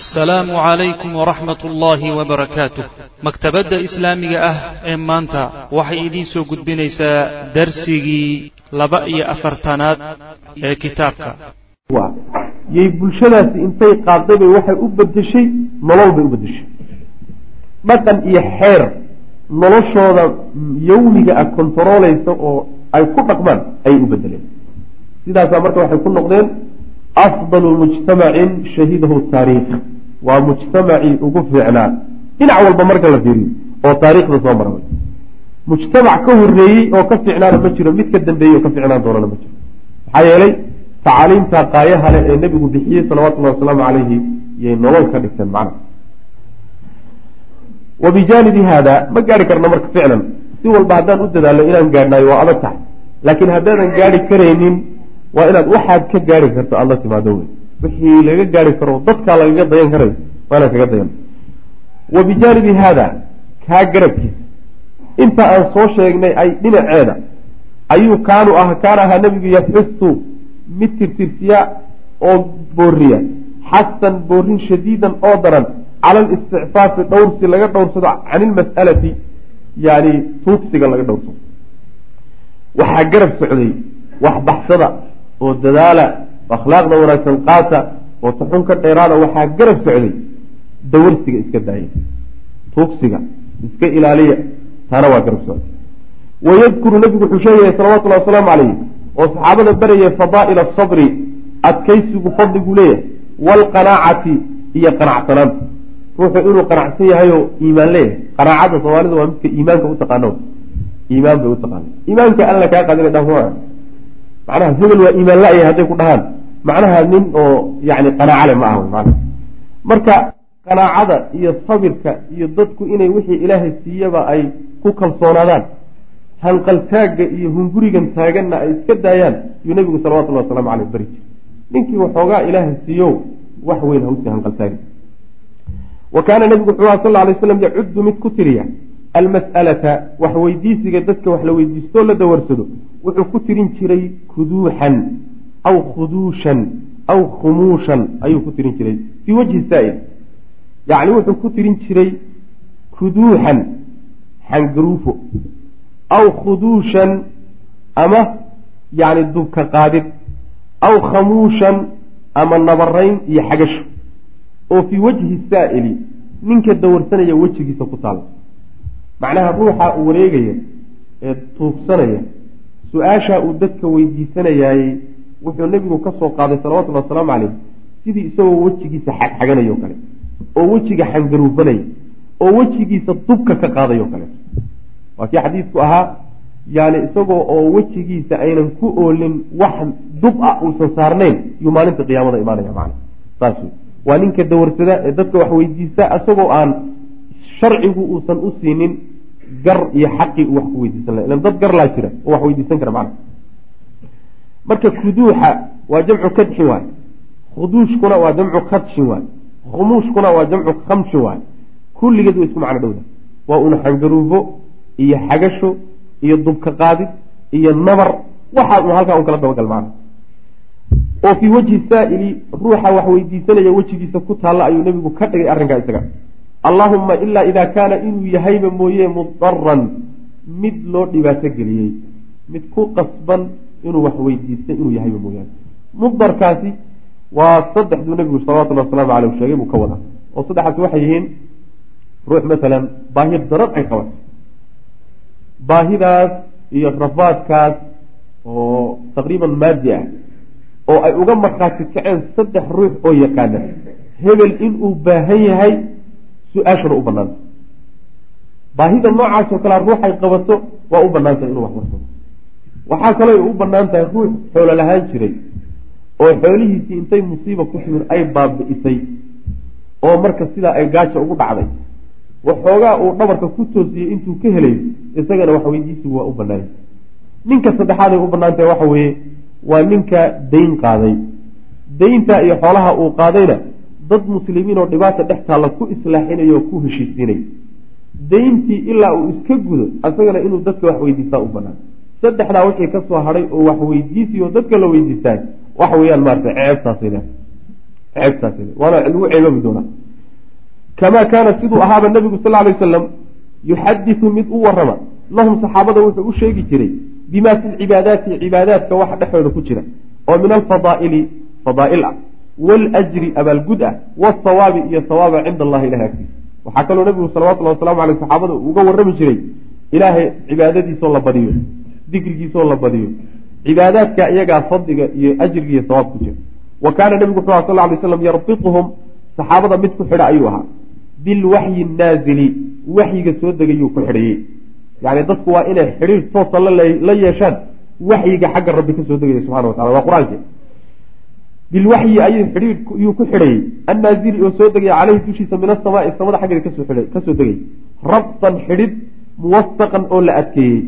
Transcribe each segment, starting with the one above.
assalaamu calaykum waraxmat ullaahi wabarakaatuh maktabadda islaamiga ah ee maanta waxay idiin soo gudbinaysaa darsigii laba iyo afartanaad ee kitaabka. Yay bulshadaasi intay qaadaybay waxay u bedeshay nolol bay u bedeshay dhaqan iyo xeer noloshooda yawmiga ah kontaroolaysa oo ay ku dhaqmaan ayay u bedeleen sidaasaa marka waxay ku noqdeen afdalu mujtamacin shahidahu taariikh waa mujtamacii ugu fiicnaa dhinac walba marka la fiiriyo oo taariikhda soo maray mujtamac ka horeeyey oo ka fiicnaana ma jiro mid ka dambeeyey oo ka fiicnaan doonana ma jiro maxaa yeelay tacaaliimta qaayaha leh ee nebigu bixiyey salawatullahi wasalaamu calayhi yay nolol ka dhigteen macna wa bijaanibi haada ma gaari karno marka ficlan si walba haddaan u dadaalno inaan gaadhnayo waa adag tahay laakiin haddaadan gaari karaynin waa inaad waxaad ka gaari karto aada la timaado wey wixii laga gaari karo dadkaa lagaga dayan karayo waa inaad kaga dayan. Wa bijaanibi haada kaa garabkiisa. Inta aan soo sheegnay ay dhinaceeda ayuu kaanu ah kaana ahaa nebigu yaxusu mid tirtirsiya oo booriya xasan boorin shadiidan oo daran cala alisticfaafi dhowrsi laga dhowrsado can ilmas'alati yani tuugsiga laga dhowrsado. Waxaa garab socday waxbaxsada oo dadaala akhlaaqda wanaagsan qaata oo taxun ka dheeraada waxaa garab socday dawarsiga iska daaya. Tuugsiga iska ilaaliya taana waa garab socday. Wayadkuru nabigu wuxuu sheegaya salawatullahi wasalaamu calayh oo saxaabada baraya fadaa'ila asabri adkaysigu fadligu leeyahay waalqanaacati iyo qanacsanaanta ruuxu inuu qanacsan yahayoo iimaan leeyahay. Qanaacada soomaalida waa midka iimaanka utaqaano iimaan bay utaqaana iimaanka alla kaa qadina dha macnaha hebel waa iimaan la-yahay hadday ku dhahaan. Macnaha nin oo yani qanaacale ma aha mana marka qanaacada iyo sabirka iyo dadku inay wixii ilaahay siiyaba ay ku kalsoonaadaan hanqaltaagga iyo hungurigan taaganna ay iska daayaan yuu nebigu salawatullahi wasalaamu caleyh bari jir ninkii waxoogaa ilaahay siiyo wax weyn hawsii hanqaltaagi wa kaana nebigu wuxuu sal alay slam yacuddu mid ku tiriya almas'alata wax weydiisiga dadka wax la weydiistoo la dawarsado wuxuu ku tirin jiray kuduuxan aw khuduushan aw khumuushan ayuu ku tirin jiray. Fii wajhi saa'il. Yacni wuxuu ku tirin jiray kuduuxan xangaruufo. Aw khuduushan ama yacni dubka qaadid. Aw khamuushan ama nabarayn iyo xagasho. Oo fii wajhi saa'ili ninka dawarsanaya wejigiisa ku taala macnaha ruuxa uu wareegaya ee tuugsanaya su'aashaa uu dadka weydiisanayaayey wuxuu nebigu ka soo qaaday salawatullahi wasalaamu caleyh sidii isagoo wejigiisa xagxaganayoo kale oo wejiga xangaruufanaya oo wejigiisa dubka ka qaadayo kale. Waa kii xadiidku ahaa yani isagoo oo wejigiisa aynan ku oolin wax dub ah uusan saarnayn yuu maalinta qiyaamada imaanaya macna. Saas waa ninka dawarsada ee dadka wax weydiista isagoo aan sharcigu uusan u siinin gar iyo xaqii uu wax ku weydiisan laha ilan dad gar laa jira oo wax weydiisan kara macna. Marka kuduuxa waa jamcu kadxin waay. Khuduushkuna waa jamcu kadshin waay. Khumuushkuna waa jamcu khamshin waay. Kulligeed way isku macno dhowda waa una xangaruufo iyo xagasho iyo dubka qaadid iyo nabar. Waxaa un halkaa un kala dabagal macna. Oo fii wajhi saa'ili ruuxa wax weydiisanaya wejigiisa ku taalla ayuu nebigu ka dhigay arrinkaa isaga allaahumma ilaa idaa kaana inuu yahayba mooye mudaran mid loo dhibaato geliyey mid ku qasban inuu wax weydiistay inuu yahayba mooyaane mudarkaasi waa saddexduu nebigu salawatullahi wasalaamu caleyh sheegay buu ka wadaa. Oo saddexaasi waxay yihiin ruux masalan baahi darad ay qabato baahidaas iyo rafaadkaas oo taqriiban maadi ah oo ay uga markhaati kaceen saddex ruux oo yaqaana hebel inuu baahan yahay su'aashuna u banaanta baahida noocaasoo kalea ruuxay qabato waa u banaantahay inuu wax waxaa kaloo u bannaan tahay ruux xoolo lahaan jiray oo xoolihiisii intay musiiba ku timid ay baabi'isay oo marka sidaa ay gaaja ugu dhacday. Waxoogaa uu dhabarka ku toosiyey intuu ka helayo isagana wax weydiisigu waa u banaanya ninka saddexaad ay u bannaan tahay waxa weeye waa ninka dayn qaaday. Dayntaa iyo xoolaha uu qaadayna dad muslimiin oo dhibaata dhex taalla ku islaaxinayo oo ku heshiisiinay dayntii ilaa uu iska gudo isagana inuu dadka wax weydiistaa u banaan. Saddexdaa wixii ka soo hadhay oo wax weydiisi oo dadka la weydiistaa waxa weeyaan maarata ceebtaasay leedahay ceebtaas waana lagu ceebabi doonaa. Kamaa kaana siduu ahaaba nabigu sal lay wasalam yuxaditu mid u warama lahum saxaabada wuxuu u sheegi jiray bima fi lcibaadaati cibaadaadka waxa dhexdooda ku jira oo min alfadaa'ili fadaa'il ah waljri abaalgud ah wasawaabi iyo sawaaba cinda allahi ilahi agtiisa. Waxaa kaloo nabigu salawatullahi waslamu aleyh saxaabada uga warrami jiray ilaahay cibaadadiisoo la badiyo dikrigiisoo la badiyo cibaadaadka iyagaa fadliga iyo ajriga iyo sawaab ku jira. Wa kaana nebigu wuxuu aha sal lay slam yarbituhum saxaabada mid ku xidha ayuu ahaa. Bilwaxyi naazili waxyiga soo degayuu ku xidhayey yani dadku waa inay xidhiir toosa la yeeshaan waxyiga xagga rabbi ka soo degaya subxana wa tacala waa qur'aanke bilwaxyi ayuu xidhiir yuu ku xidhayey annaazili oo soo degaya caleyhi dushiisa min asamaai samada xaggeeda ka soo ka soo degay rabtan xidhid muwasaqan oo la adkeeyey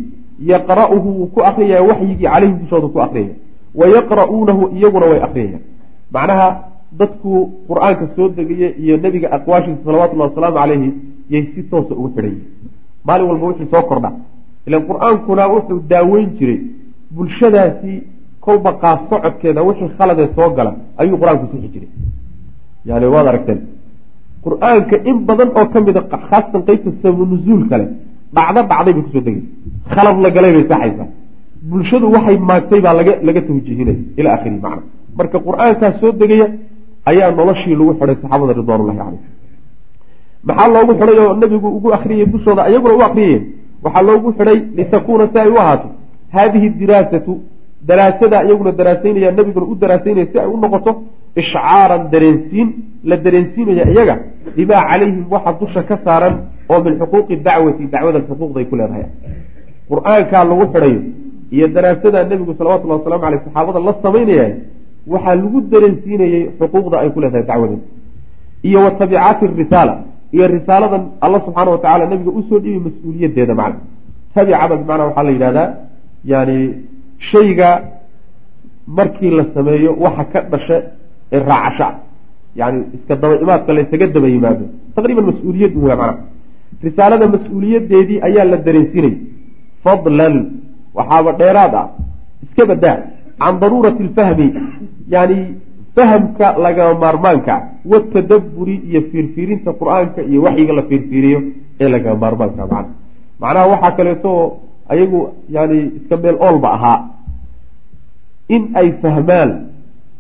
yaqra'uhu wuu ku akriyaya waxyigii caleyhim dushooda ku akriyaya wa yaqra'uunahu iyaguna way akriyayaan macnaha dadku qur'aanka soo degaya iyo nebiga aqwaashiisa salawatullahi wasalaamu caleyhi yay si toosa ugu xidhan yihiin maalin walba wixii soo kordha ilan qur'aankuna wuxuu daaweyn jiray bulshadaasi kolba qaab socodkeeda wixii khaladee soo gala ayuu qur'aanku sixi jiray. Yani waad aragteen qur'aanka in badan oo ka mida khaasatan qeybta sabu nuzuul kale dhacdo dhacday bay ku soo degaysa khalad la galay bay saxaysaa. Bulshadu waxay maagtay baa laga laga tawjiihinaya ila akhirihi macna. Marka qur'aankaas soo degaya ayaa noloshii lagu xidhay saxaabada ridwaanullahi caleyh maxaa loogu xidhay oo nebigu ugu akriyay dushooda iyaguna u akriyayeen waxaa loogu xidhay litakuuna si ay u ahaato haadihi diraasatu daraasada iyaguna daraasaynaya nebiguna u daraasaynaya si ay u noqoto ishcaaran dareensiin la dareensiinaya iyaga bimaa calayhim waxa dusha ka saaran oo min xuquuqi dacwati dacwada xuquuqday ku leedahay. Qur'aankaa lagu xidhayo iyo daraasada nebigu salawatullahi wasalamu aleyh saxaabada la samaynaya waxaa lagu dareensiinayey xuquuqda ay ku leedahay dacwadeeda iyo wa tabicaati risaala iyo risaaladan alla subxaana wa tacala nabiga u soo dhiibay mas'uuliyadeeda macna. Tabicada bimacnaa waxaa la yidhahdaa yani shayga markii la sameeyo waxa ka dhasha ee raacasho ah yani iska daba imaadka laysaga daba yimaado. Taqriiban mas'uuliyad w mana risaalada mas'uuliyadeedii ayaa la dareensinay. Fadlan waxaaba dheeraad ah. Iska badaa can daruurati lfahmi. Yani fahamka lagama maarmaanka watadaburi iyo fiirfiirinta qur'aanka iyo waxyiga la fiirfiiriyo ee lagama maarmaanka macna macnaha waxaa kaleeto ayagu yani iska meel oolba ahaa. In ay fahmaan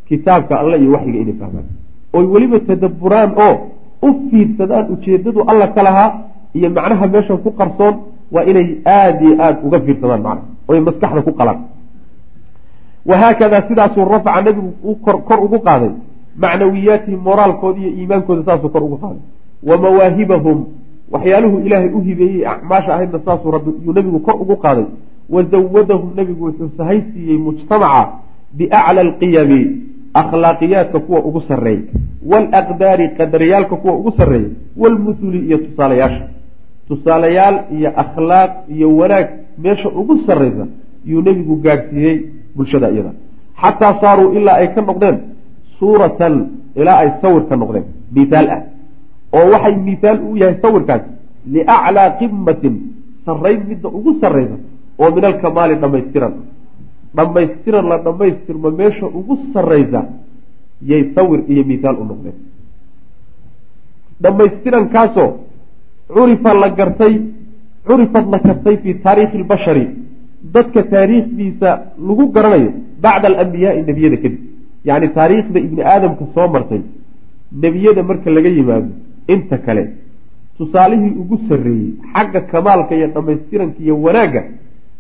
kitaabka alle iyo waxyiga inay fahmaan. Oy weliba tadaburaan oo u fiirsadaan ujeedadu alla ka lahaa iyo macnaha meeshan ku qarsoon waa inay aada iyo aada uga fiirsadaan macna oy maskaxda ku qalaan. Wahaakadaa sidaasuu rafaca nebigu kor ugu qaaday. Macnawiyaatihim moraalkooda iyo iimaankooda saasuu kor ugu qaaday. Wa mawaahibahum waxyaaluhu ilaahay u hibeeyey acmaasha ahaydna saasuu yuu nebigu kor ugu qaaday. wa zawadahum nebigu wuxuu sahaysiiyey mujtamaca biacla alqiyami akhlaaqiyaadka kuwa ugu sarreeya. waalaqdaari qadariyaalka kuwa ugu sarreeya. waalmuthuli iyo tusaalayaasha. tusaalayaal iyo akhlaaq iyo wanaag meesha ugu sarraysa yuu nebigu gaadhsiiyey bulshada iyada. xataa saaruu ilaa ay ka noqdeen suuratan ilaa ay sawir ka noqdeen. mithaal ah oo waxay mithaal u yahay sawirkaas liaclaa qimatin sarrayn midda ugu sarraysa oo min alkamaali dhammaystiran. Dhammaystiran la dhammaystirmo meesha ugu sarraysa yay sawir iyo mithaal u noqdeen. Dhammaystirankaasoo curifa la gartay curifad la kartay fii taariikhi lbashari dadka taariikhdiisa lagu garanayo bacda alambiyaai nebiyada kadib. Yacni taariikhda ibni aadamka soo martay nebiyada marka laga yimaado inta kale tusaalihii ugu sarreeyey xagga kamaalka iyo dhammaystiranka iyo wanaagga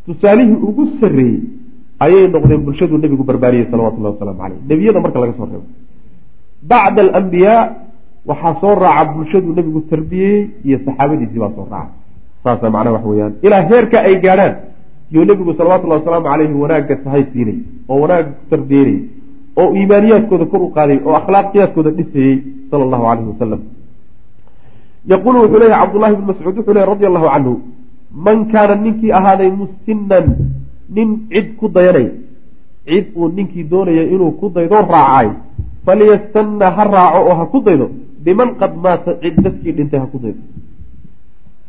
tusaalihii ugu sarreeyey ayay noqdeen bulshadu nebigu barbaariyey salawatullahi wasalaamu caleyh nebiyada marka laga soo reebo. Bacda alambiyaa waxaa soo raaca bulshadu nebigu tarbiyeyey iyo saxaabadiisii baa soo raaca. Saasa macnaha wax weeyaan. Ilaa heerka ay gaadhaan yuu nebigu salawatullahi wasalaamu caleyhi wanaagga tahay siinay oo wanaagga ku tarbiyeynayay oo iimaaniyaadkooda kor u qaaday oo akhlaaqiyaadkooda dhisayey sala allahu caleyhi wasalam yaquulu wuxuu leeyahy cabdullahi bn mascuud wuxuu leeyahy radi allahu canhu man kaana ninkii ahaaday mustinan nin cid ku dayanay cid uu ninkii doonaya inuu ku daydo raacay falyastanna ha raaco oo ha ku daydo biman qad maata cid dadkii dhintay ha ku daydo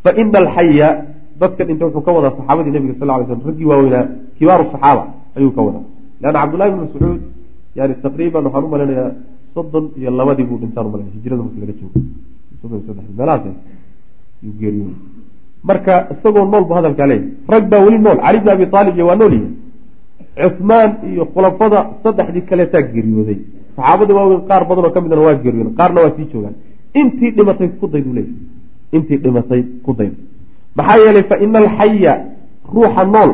fa ina alxaya dadka dhintay wuxuu ka wadaa saxaabadii nabiga sal ly slm raggii waaweynaa kibaaru saxaaba ayuu ka wadaa leanna cabdullahi bn mascuud yani taqriiban waxaan u malinayaa soddon iyo labadii buu dhintaan mal hijrada marka laga joogo geeriyooday marka isagoo nool bu hadalkaa leeyahy rag baa weli nool. Cali bn abi aalib iyo waa nool yahay cuhmaan iyo khulafada saddexdii kaleetaa geeriyooday. Saxaabadii waaweyn qaar badan oo ka midna waa geeriyooden qaarna waa sii joogaan. Intii dhimatay ku dayd u leeyahy intii dhimatay ku dayd maxaa yeelay fa ina alxaya ruuxa nool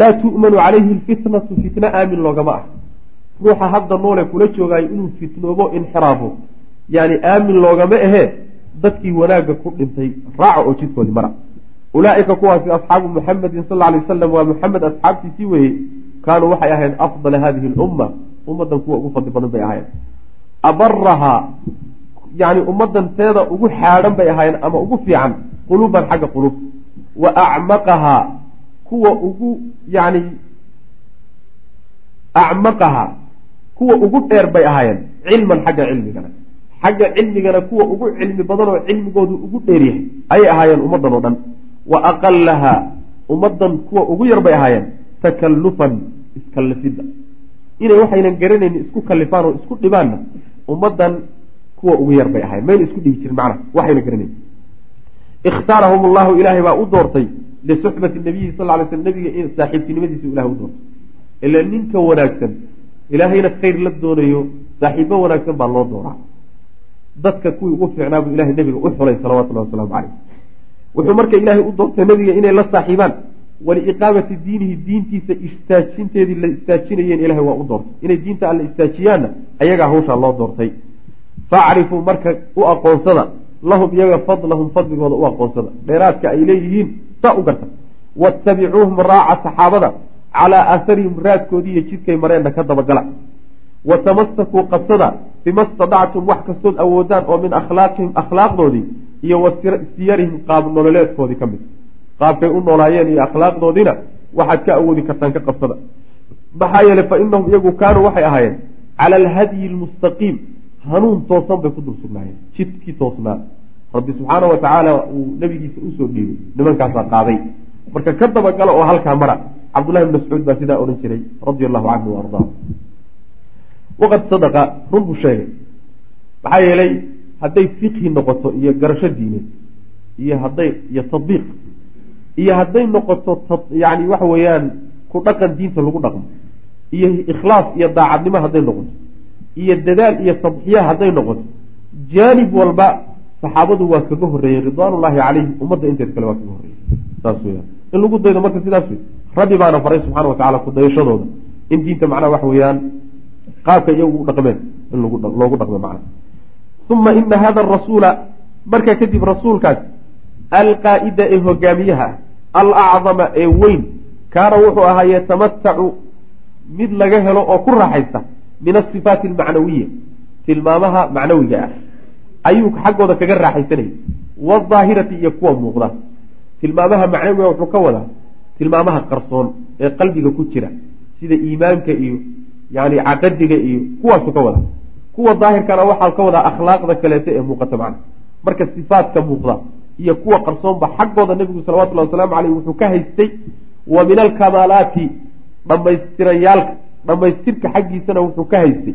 laa tu'manu calayhi lfitnatu fitna aamin loogama ah. Ruuxa hadda noole kula joogaayo inuu fitnoobo inxiraafo yani aamin loogama ahee dadkii wanaagga ku dhintay raaca oo jidkoodii mara. Ulaaika kuwaasi asxaabu muxamedin sal alay wasalam waa muxamed asxaabtiisii weeye kaanuu waxay ahayn afdala hadihi lumma ummadan kuwa ugu fadli badan bay ahayen abarahaa yani ummadan teeda ugu xaadhan bay ahaayeen ama ugu fiican quluuban xagga quluub. Wa acmaqahaa kuwa ugu yani acmaqahaa kuwa ugu dheer bay ahaayeen cilman xagga cilmigana xagga cilmigana kuwa ugu cilmi badan oo cilmigoodu ugu dheeryahay ayay ahaayeen ummaddan oo dhan. Wa aqalahaa ummaddan kuwa ugu yar bay ahaayeen takallufan iskallifidda. Inay waxaynan garanaynin isku kallifaan oo isku dhibaanna ummaddan kuwa ugu yar bay ahayen mayna isku dhigi jirin macnaha waxayna garanayn ikhtaarahum allahu ilaahay baa u doortay lisuxbati nabiyi sal lay sl nabiga saaxiibtinimadiisa ilahay u doortay. Ila ninka wanaagsan ilaahayna khayr la doonayo saaxiibo wanaagsan baa loo dooraa dadka kuwii ugu fiicnaa buu ilahay nabiga u xulay salawatullahi wasalaamu caleyh wuxuu marka ilaahay u doortay nabiga inay la saaxiibaan waliiqaamati diinihi diintiisa istaajinteedii la istaajinayeen ilahay waa u doortay. Inay diinta alla istaajiyaanna ayagaa hawshaa loo doortay. Facrifuu marka u aqoonsada lahum iyaga fadlahum fadligooda u aqoonsada. Dheeraadka ay leeyihiin saa u garta. Waatabicuuhum raaca saxaabada calaa aatharihim raadkoodii iyo jidkay mareenna ka dabagala watamasakuu qabsada bima stadactum wax kastood awoodaan oo min akhlaaqihim akhlaaqdoodii iyo wa siyarihim qaab nololeedkoodii ka mid. Qaabkay u noolaayeen iyo akhlaaqdoodiina waxaad ka awoodi kartaan ka qabsada maxaa yeeley fa inahum iyagu kaanuu waxay ahaayeen cala alhadyi almustaqiim hanuun toosan bay ku dul sugnaayeen jidkii toosnaa rabbi subxaana wa tacaala uu nabigiisa u soo dhiibay nimankaasaa qaaday. Marka ka dabagala oo halkaa mara cabdullahi bn mascuud baa sidaa odhan jiray radia allahu canhu wa waqad sadaqa run buu sheegay. Maxaa yeelay hadday fiqhi noqoto iyo garasho diineed iyo hadday iyo tadbiiq iyo hadday noqoto yani waxa weeyaan ku dhaqan diinta lagu dhaqmo iyo ikhlaas iyo daacadnimo hadday noqoto iyo dadaal iyo tadxiya hadday noqoto jaanib walba saxaabadu waa kaga horreeyey ridwaanullaahi calayhim ummadda inteed kale waa kaga horreeyey saas weyaan in lagu daydo marka sidaas wey rabbi baana faray subxana wa tacala kudayashadooda in diinta macnaha waxa weeyaan qaabka iyagu u dhaqmeen in loogu dhaqmo macna. Uma ina hada arasuula markaa kadib rasuulkaas alqaa'ida ee hogaamiyaha ah alacdama ee weyn kaana wuxuu ahaa yatamatacu mid laga helo oo ku raaxaysta min asifaati almacnawiya tilmaamaha macnawiga ah. Ayuu xaggooda kaga raaxaysanayay waaahirati iyo kuwa muuqda. Tilmaamaha macnawiga wuxuu ka wadaa tilmaamaha qarsoon ee qalbiga ku jira sida iimaanka iyo yani caqadiga iyo kuwaasuu ka wadaa kuwa daahirkana waxaa ka wadaa akhlaaqda kaleeto ee muuqata macna. Marka sifaadka muuqda iyo kuwa qarsoonba xaggooda nebigu salawatullahi wasalaamu caleyh wuxuu ka haystay wa min alkamaalaati dhammaystirayaalka dhammaystirka xaggiisana wuxuu ka haystay.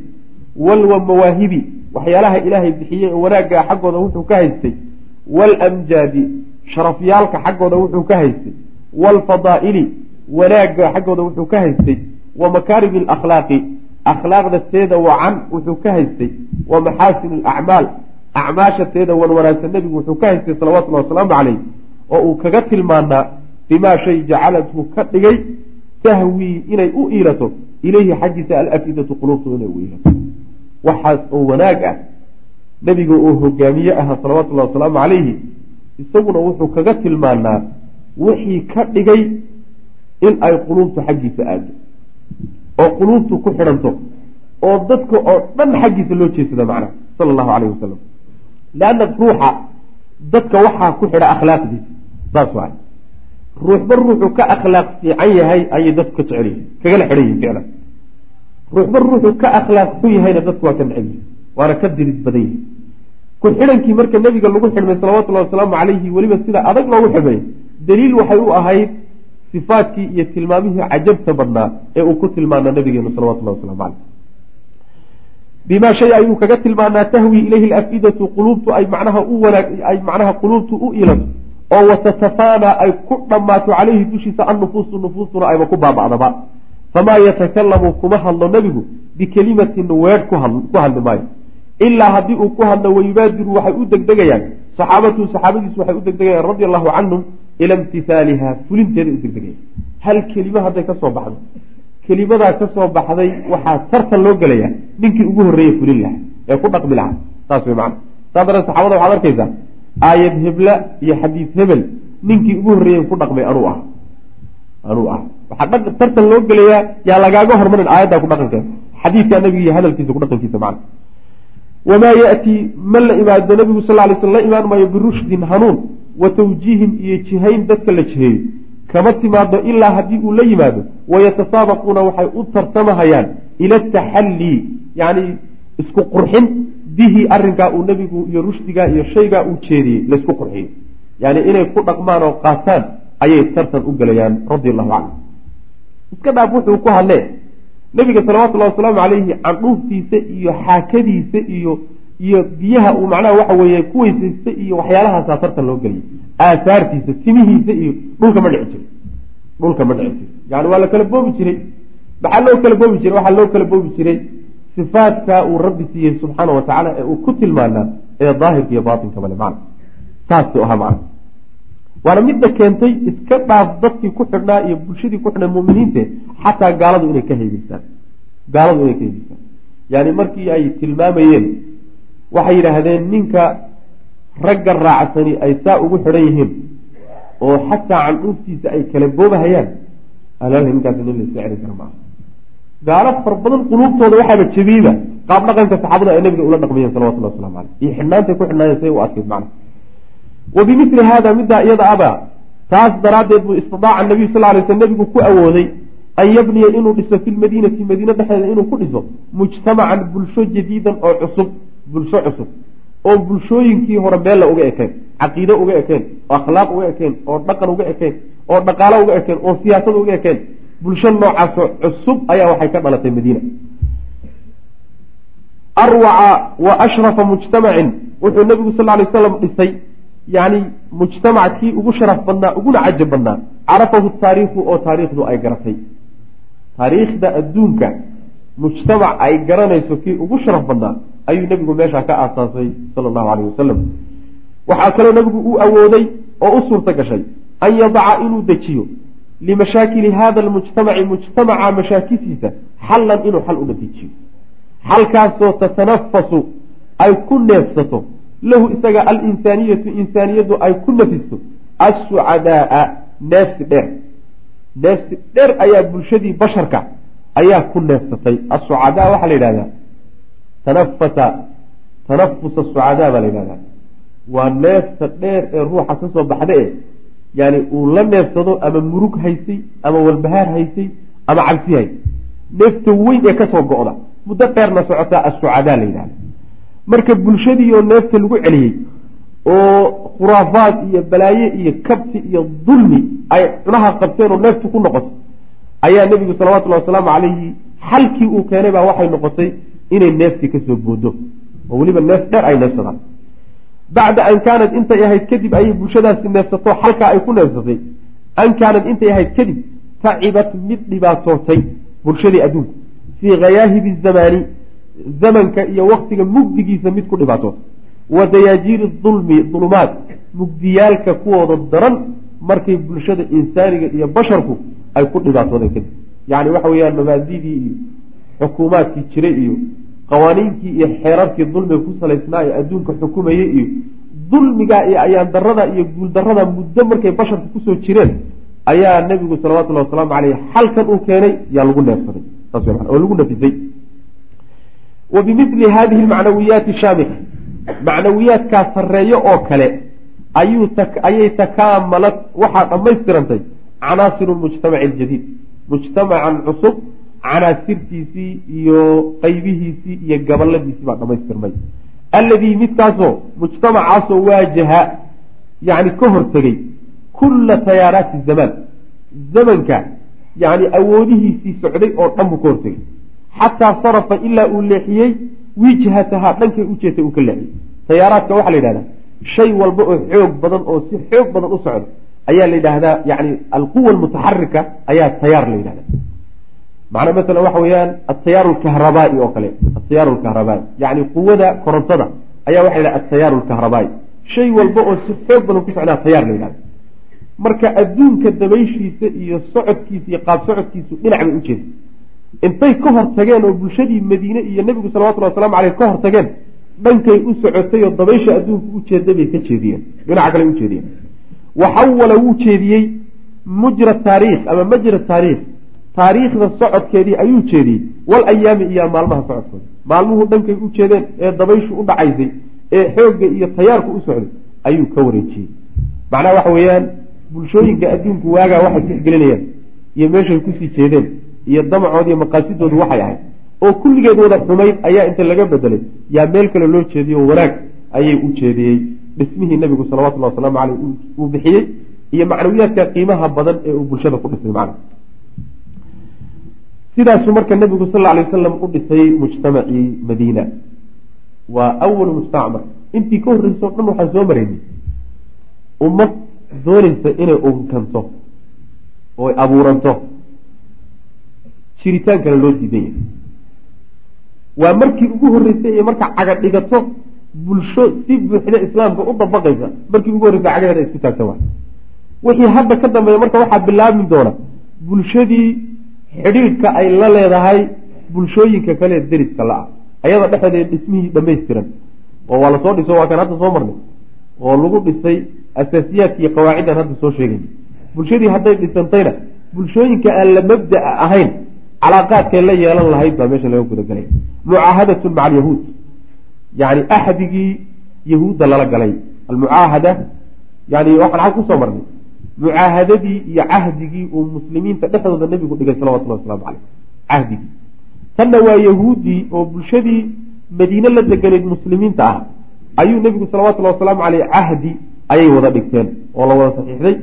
Walwa mawaahibi waxyaalaha ilaahay bixiyey oo wanaagga xaggooda wuxuu ka haystay. Waalamjaadi sharafyaalka xaggooda wuxuu ka haystay. Waalfadaa'ili wanaagga xaggooda wuxuu ka haystay wa makaarimi alakhlaaqi akhlaaqda teeda wacan wuxuu ka haystay. Wa maxaasini alacmaal acmaasha teeda wan wanaagsan nebigu wuxuu ka haystay salawatullahi wasalaamu caleyh oo uu kaga tilmaanaa bimaa shay jacalathu ka dhigay tahwii inay u iilato ilayhi xaggiisa alafidatu quluubtu inay u iilato waxaas oo wanaag ah nebiga oo hogaamiye ahaa salawatullahi wasalaamu calayhi isaguna wuxuu kaga tilmaanaa wixii ka dhigay in ay quluubtu xaggiisa aado oo quluubtu ku xidhanto oo dadka oo dhan xaggiisa loo jeesada macnaha sala allahu calayhi wasalam leanna ruuxa dadka waxaa ku xidha akhlaaqdiisa. Saas waay. Ruuxba ruuxuu ka akhlaaq fiican yahay ayay dadku ka jecel kagala xidhan yihiin ficlan ruuxba ruuxuu ka akhlaaq xun yahayna dadku waa ka neceb waana ka dirid badan yihiin ku xidhankii marka nebiga lagu xidhmay salawatullahi wasalaamu calayhi weliba sida adag loogu xidhmay daliil waxay u ahayd sifaadkii iyo tilmaamihii cajabta badnaa ee uu ku tilmaana nabigeenu salawatullahi waslamu caleyh bimaa shay ayuu kaga tilmaanaa tahwi ilayhi alafidatu quluubtu ay macnaha u wanaag ay macnaha quluubtu u ilato oo watatafaana ay ku dhammaato calayhi dushiisa annufuusu nufuustuna ayba ku baaba'daba. Famaa yatakalamu kuma hadlo nebigu bikelimatin weedh ku hadli maayo. Ilaa haddii uu ku hadlo wayubaadiru waxay u degdegayaan saxaabatuhu saxaabadiisu waxay u degdegayaan radia allahu canhum ila imtihaaliha fulinteeda u degdegayaan hal kelimo hadday ka soo baxdo kelimadaa ka soo baxday waxaa tartan loo gelayaa ninkii ugu horreeye fulin lahaa ee ku dhaqmi lahaa saas wey macana saas daree saxabada waxaad arkaysaa aayad hebla iyo xadiis hebel ninkii ugu horreeyey ku dhaqmay anuu ah anuu ah waxaa tartan loo gelayaa yaa lagaaga hormarin aayaddaa ku dhaqankeeda xadiidka nabiga iyo hadalkiisa ku dhaqankiisa macana wamaa yatii ma la imaado nabigu sal lay sl la imaan maayo birushdin hanuun wa tawjiihin iyo jihayn dadka la jiheeyo kama timaado ilaa haddii uu la yimaado wayatasaabaquuna waxay u tartamahayaan ila ataxallii yani isku qurxin bihi arrinkaa uu nebigu iyo rushdigaa iyo shaygaa uu jeediyey laysku qurxiyo yani inay ku dhaqmaan oo qaataan ayay tartan u gelayaan radi allahu canhu. Iska dhaaf wuxuu ku hadlee nebiga salawatullahi wasalaamu calayhi candhuuftiisa iyo xaakadiisa iyo iyo biyaha uu macnaha waxa weeye ku weysaysta iyo waxyaalahaasaa tartan loo geliyay. Aasaartiisa timihiisa iyo dhulka ma dhici jiro dhulka ma dhici jiro yani waa la kala boobi jiray. Maxaa loo kala boobi jiray? Waxaa loo kala boobi jiray sifaadka uu rabbi siiyey subxaana wa tacaala ee uu ku tilmaanaa ee daahirka iyo baatinka bale macna. Saasuu ahaa macna. Waana midda keentay iska dhaaf dadkii ku xidhnaa iyo bulshadii ku xidhnaa muminiinte xataa gaaladu inay ka haygeystaan gaaladu inay ka haygeystaan yani markii ay tilmaamayeen waxay yidhaahdeen ninka ragga raacsani ay saa ugu xidhan yihiin oo xataa candhuuftiisa ay kala boobahayaan alal ninkaasi nin la iska celin kara maaha. Gaalo fara badan quluubtooda waxaaba jebiyeyba qaab dhaqanka saxaabada ay nabiga ula dhaqmayeen salawatullah waslamu caleyh iyo xidhnaantay ku xidhnaayeen say u adkayd macna. Wa bimili hada middaa iyada aba taas daraaddeed buu istidaaca nabiyu sal lay sl nebigu ku awooday an yabniya inuu dhiso fi lmadiinati madiine dhexdeeda inuu ku dhiso mujtamacan bulsho jadiidan oo cusub bulsho cusub oo bulshooyinkii hore meella uga ekeen caqiide uga ekeen oo akhlaaq uga ekeen oo dhaqan uga ekeen oo dhaqaalo uga ekeen oo siyaasad uga ekeen bulsho noocaasoo cusub ayaa waxay ka dhalatay madiina. Arwaca wa ashrafa mujtamacin wuxuu nabigu sal lay slam dhisay yani mujtamac kii ugu sharaf badnaa uguna cajab badnaa carafahu taariikhu oo taariikhdu ay garatay. Taariikhda adduunka mujtamac ay garanayso kii ugu sharaf badnaa ayuu nebigu meeshaa ka aasaasay sala allahu alayh wasalam waxaa kaloo nebigu u awooday oo u suurta gashay an yadaca inuu dejiyo limashaakili hada almujtamaci mujtamaca mashaakisiisa xallan inuu xal uga dejiyo. Xalkaasoo tatanafasu ay ku neefsato lahu isaga alinsaaniyatu insaaniyadu ay ku nafisto assucadaaa neefsi dheer. Neefsi dheer ayaa bulshadii basharka ayaa ku neefsatay. Assucadaa waxaa la yidhahdaa tanafasa tanafusa sucadaa baa la yidhahdaa waa neefta dheer ee ruuxa ka soo baxda e yani uu la neefsado ama murug haysay ama walbahaar haysay ama cabsi haysay neefta weyn ee ka soo go-da muddo dheerna socotaa assucadaa la yidhahda marka bulshadiioo neefta lagu celiyey oo khuraafaad iyo balaaye iyo kabti iyo dulmi ay cunaha qabteen oo neeftu ku noqoto ayaa nebigu salawatullahi wasalaamu calayhi xalkii uu keenay baa waxay noqotay inay neeftii ka soo boodo oo weliba neef dheer ay neefsadaan. Bacda an kaanad intay ahayd kadib ayay bulshadaasi neefsato xalkaa ay ku neefsatay. An kaanad intay ahayd kadib tacibat mid dhibaatootay bulshadii adduunku fii khayaahibi zamaani zamanka iyo waktiga mugdigiisa mid ku dhibaatootay wa dayaajiiri dulmi dulumaad mugdiyaalka kuwooda daran markay bulshada insaaniga iyo basharku ay ku dhibaatoodeen kadib. Yacni waxa weeyaan mabaadidii iyo xukuumaadkii jiray iyo qawaaniinkii iyo xeerarkii dulmiga ku salaysnaa ee adduunka xukumayay iyo dulmigaa iyo ayaan darada iyo guuldarada muddo markay basharka ku soo jireen ayaa nebigu salawatullahi wasalaamu caleyh xalkan uu keenay yaa lagu neefsaday. Oo lagu nafisay. Wa bimili hadihi almacnawiyaati shaamika macnawiyaadkaa sarreeyo oo kale ayuu ayay takaamalad waxaa dhammaystirantay canaasiru mujtamaci aljadiid. Mujtamacan cusub canaasirtiisii iyo qaybihiisii iyo gabaladiisii baa dhamaystirmay alladii midkaasoo mujtamacaasoo waajaha yani ka hortegay kulla tayaaraati zamaan zamanka yani awoodihiisii socday oo dhan buu ka hortegay. Xataa sarafa ilaa uu leexiyey wijhatahaa dhankay u jeetay uu ka leexiyey. Tayaaraadka waxaa la yidhahdaa shay walba oo xoog badan oo si xoog badan u socdo ayaa la yidhaahdaa yani alquwa almutaxarika ayaa tayaar la yidhahda macnaa masalan waxa weeyaan atayaar alkahrabaai oo kale atayaar alkahrabaai yani quwada korontada ayaa waxa la yidhahda atayaar alkahrabaai shay walba oo si xoog badan ku socdaa tayaar la yidhahda marka adduunka dabayshiisa iyo socodkiisa iyo qaab socodkiisu dhinac bay ujeeda intay ka hor tageen oo bulshadii madiine iyo nebigu salawatullhi waslamu caleyh ka hor tageen dhankay u socotay oo dabaysha adduunka u jeeda bay ka jeediyeen. Dhinaca kale ujeediyeen waxawala wuu jeediyey mujra taariikh ama majra taariikh taariikhda socodkeedii ayuu jeediyey. Wal ayaami iyo maalmaha socodkooda. Maalmuhu dhankay u jeedeen ee dabayshu u dhacaysay ee xoogga iyo tayaarku u socday ayuu ka wareejiyey. Macnaha waxa weeyaan bulshooyinka adduunku waagaa waxay tixgelinayaan iyo meeshay ku sii jeedeen iyo damacood iyo maqaasidoodu waxay ahayd. Oo kulligeed wada xumayd ayaa inta laga bedelay yaa meel kale loo jeediyo wanaag ayay u jeediyey. Dhismihii nabigu salawatullahi wasalaamu caleyh uu bixiyey iyo macnawiyaadka qiimaha badan ee uu bulshada ku dhisay macna sidaasuu marka nabigu sal alay wasalam u dhisay mujtamacii madiina. Waa awalu mustacmar. Intii ka horreysa o dhan waxaan soo maraynay ummad doonaysa inay unkanto oo abuuranto. Jiritaankana loo diidan yahay. Waa markii ugu horreysay ee marka caga dhigato bulsho si buuxda islaamka u dabaqaysa markii ugu horreysa cagaheeda isku taagta wa wixii hadda ka dambeeya marka waxaa bilaabmi doona bulshadii xidhiidhka ay la leedahay bulshooyinka kale deriska la-ah ayada dhexeeda dhismihii dhamaystiran oo waa la soo dhiso waa kan hadda soo marnay. Oo lagu dhisay asaasiyaadkiiyo qawaaciddan hadda soo sheegay. Bulshadii hadday dhisantayna bulshooyinka aan la mabdaa ahayn calaaqaadkay la yeelan lahayd baa meesha laga gudagalay. Mucaahadatun maca alyahuud. Yani axdigii yahuudda lala galay. Almucaahada yani waxaan xag ku soo marnay mucaahadadii iyo cahdigii uu muslimiinta dhexdooda nebigu dhigay salawatullahi waslamu caleyh cahdigii. Tanna waa yahuuddii oo bulshadii madiine la deganayd muslimiinta ah. Ayuu nebigu salawatullahi wasalaamu caleyh cahdi ayay wada dhigteen oo la wada saxiixday.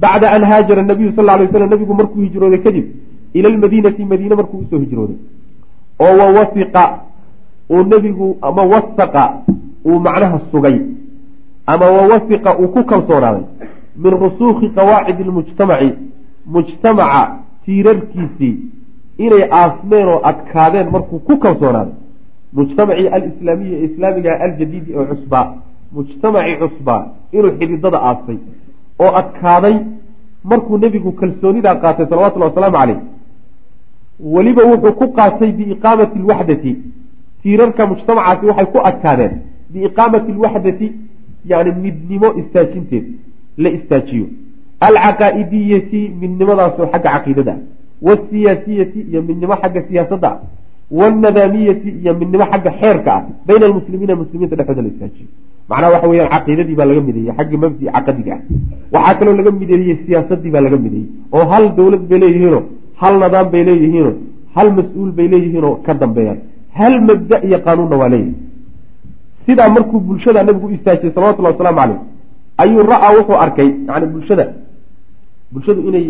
Bacda an haajara nabiyu sal ly slam nebigu markuu hijrooday kadib ila lmadiinati madiine markuu u soo hijrooday. Oo wawasiqa uu nebigu ama wasaqa uu macnaha sugay ama wawasiqa uu ku kalsoonaaday min rusuukhi qawaacidi lmujtamaci mujtamaca tiirarkiisii inay aasmeen oo adkaadeen markuu ku kalsoonaaday mujtamacii alislaamiyi ee islaamiga aljadiidi ee cusbaa mujtamacii cusbaa inuu xididada aasay oo adkaaday markuu nebigu kalsoonidaa qaatay salawatullahi wasalaamu caleyh weliba wuxuu ku qaatay biiqaamati alwaxdati tiirarka mujtamacaasi waxay ku adkaadeen biiqaamati alwaxdati yani midnimo istaajinteed la istaajiyo. Alcaqaa'idiyati midnimadaasoo xagga caqiidada. Wasiyaasiyati iyo midnimo xagga siyaasadda. Ah waalnadaamiyati iyo midnimo xagga xeerka. Ah bayna almuslimiina muslimiinta dhexdooda la istaajiyo. Macnaha waxa weyaan caqiidadii baa laga mideeyey xagga mabdi caqadiga. Ah waxaa kaloo laga mideeyey siyaasadii baa laga mideeyey. Oo hal dowlad bay leeyihiinoo hal nidaam bay leeyihiinoo hal mas'uul bay leeyihiinoo ka dambeeyaan. Hal mabda iyo qaanuunna waa leeyihi sidaa markuu bulshada nabigu u istaajiyey salawatullahi wasalaamu caleyh ayuu ra'a wuxuu arkay yani bulshada. Bulshadu inay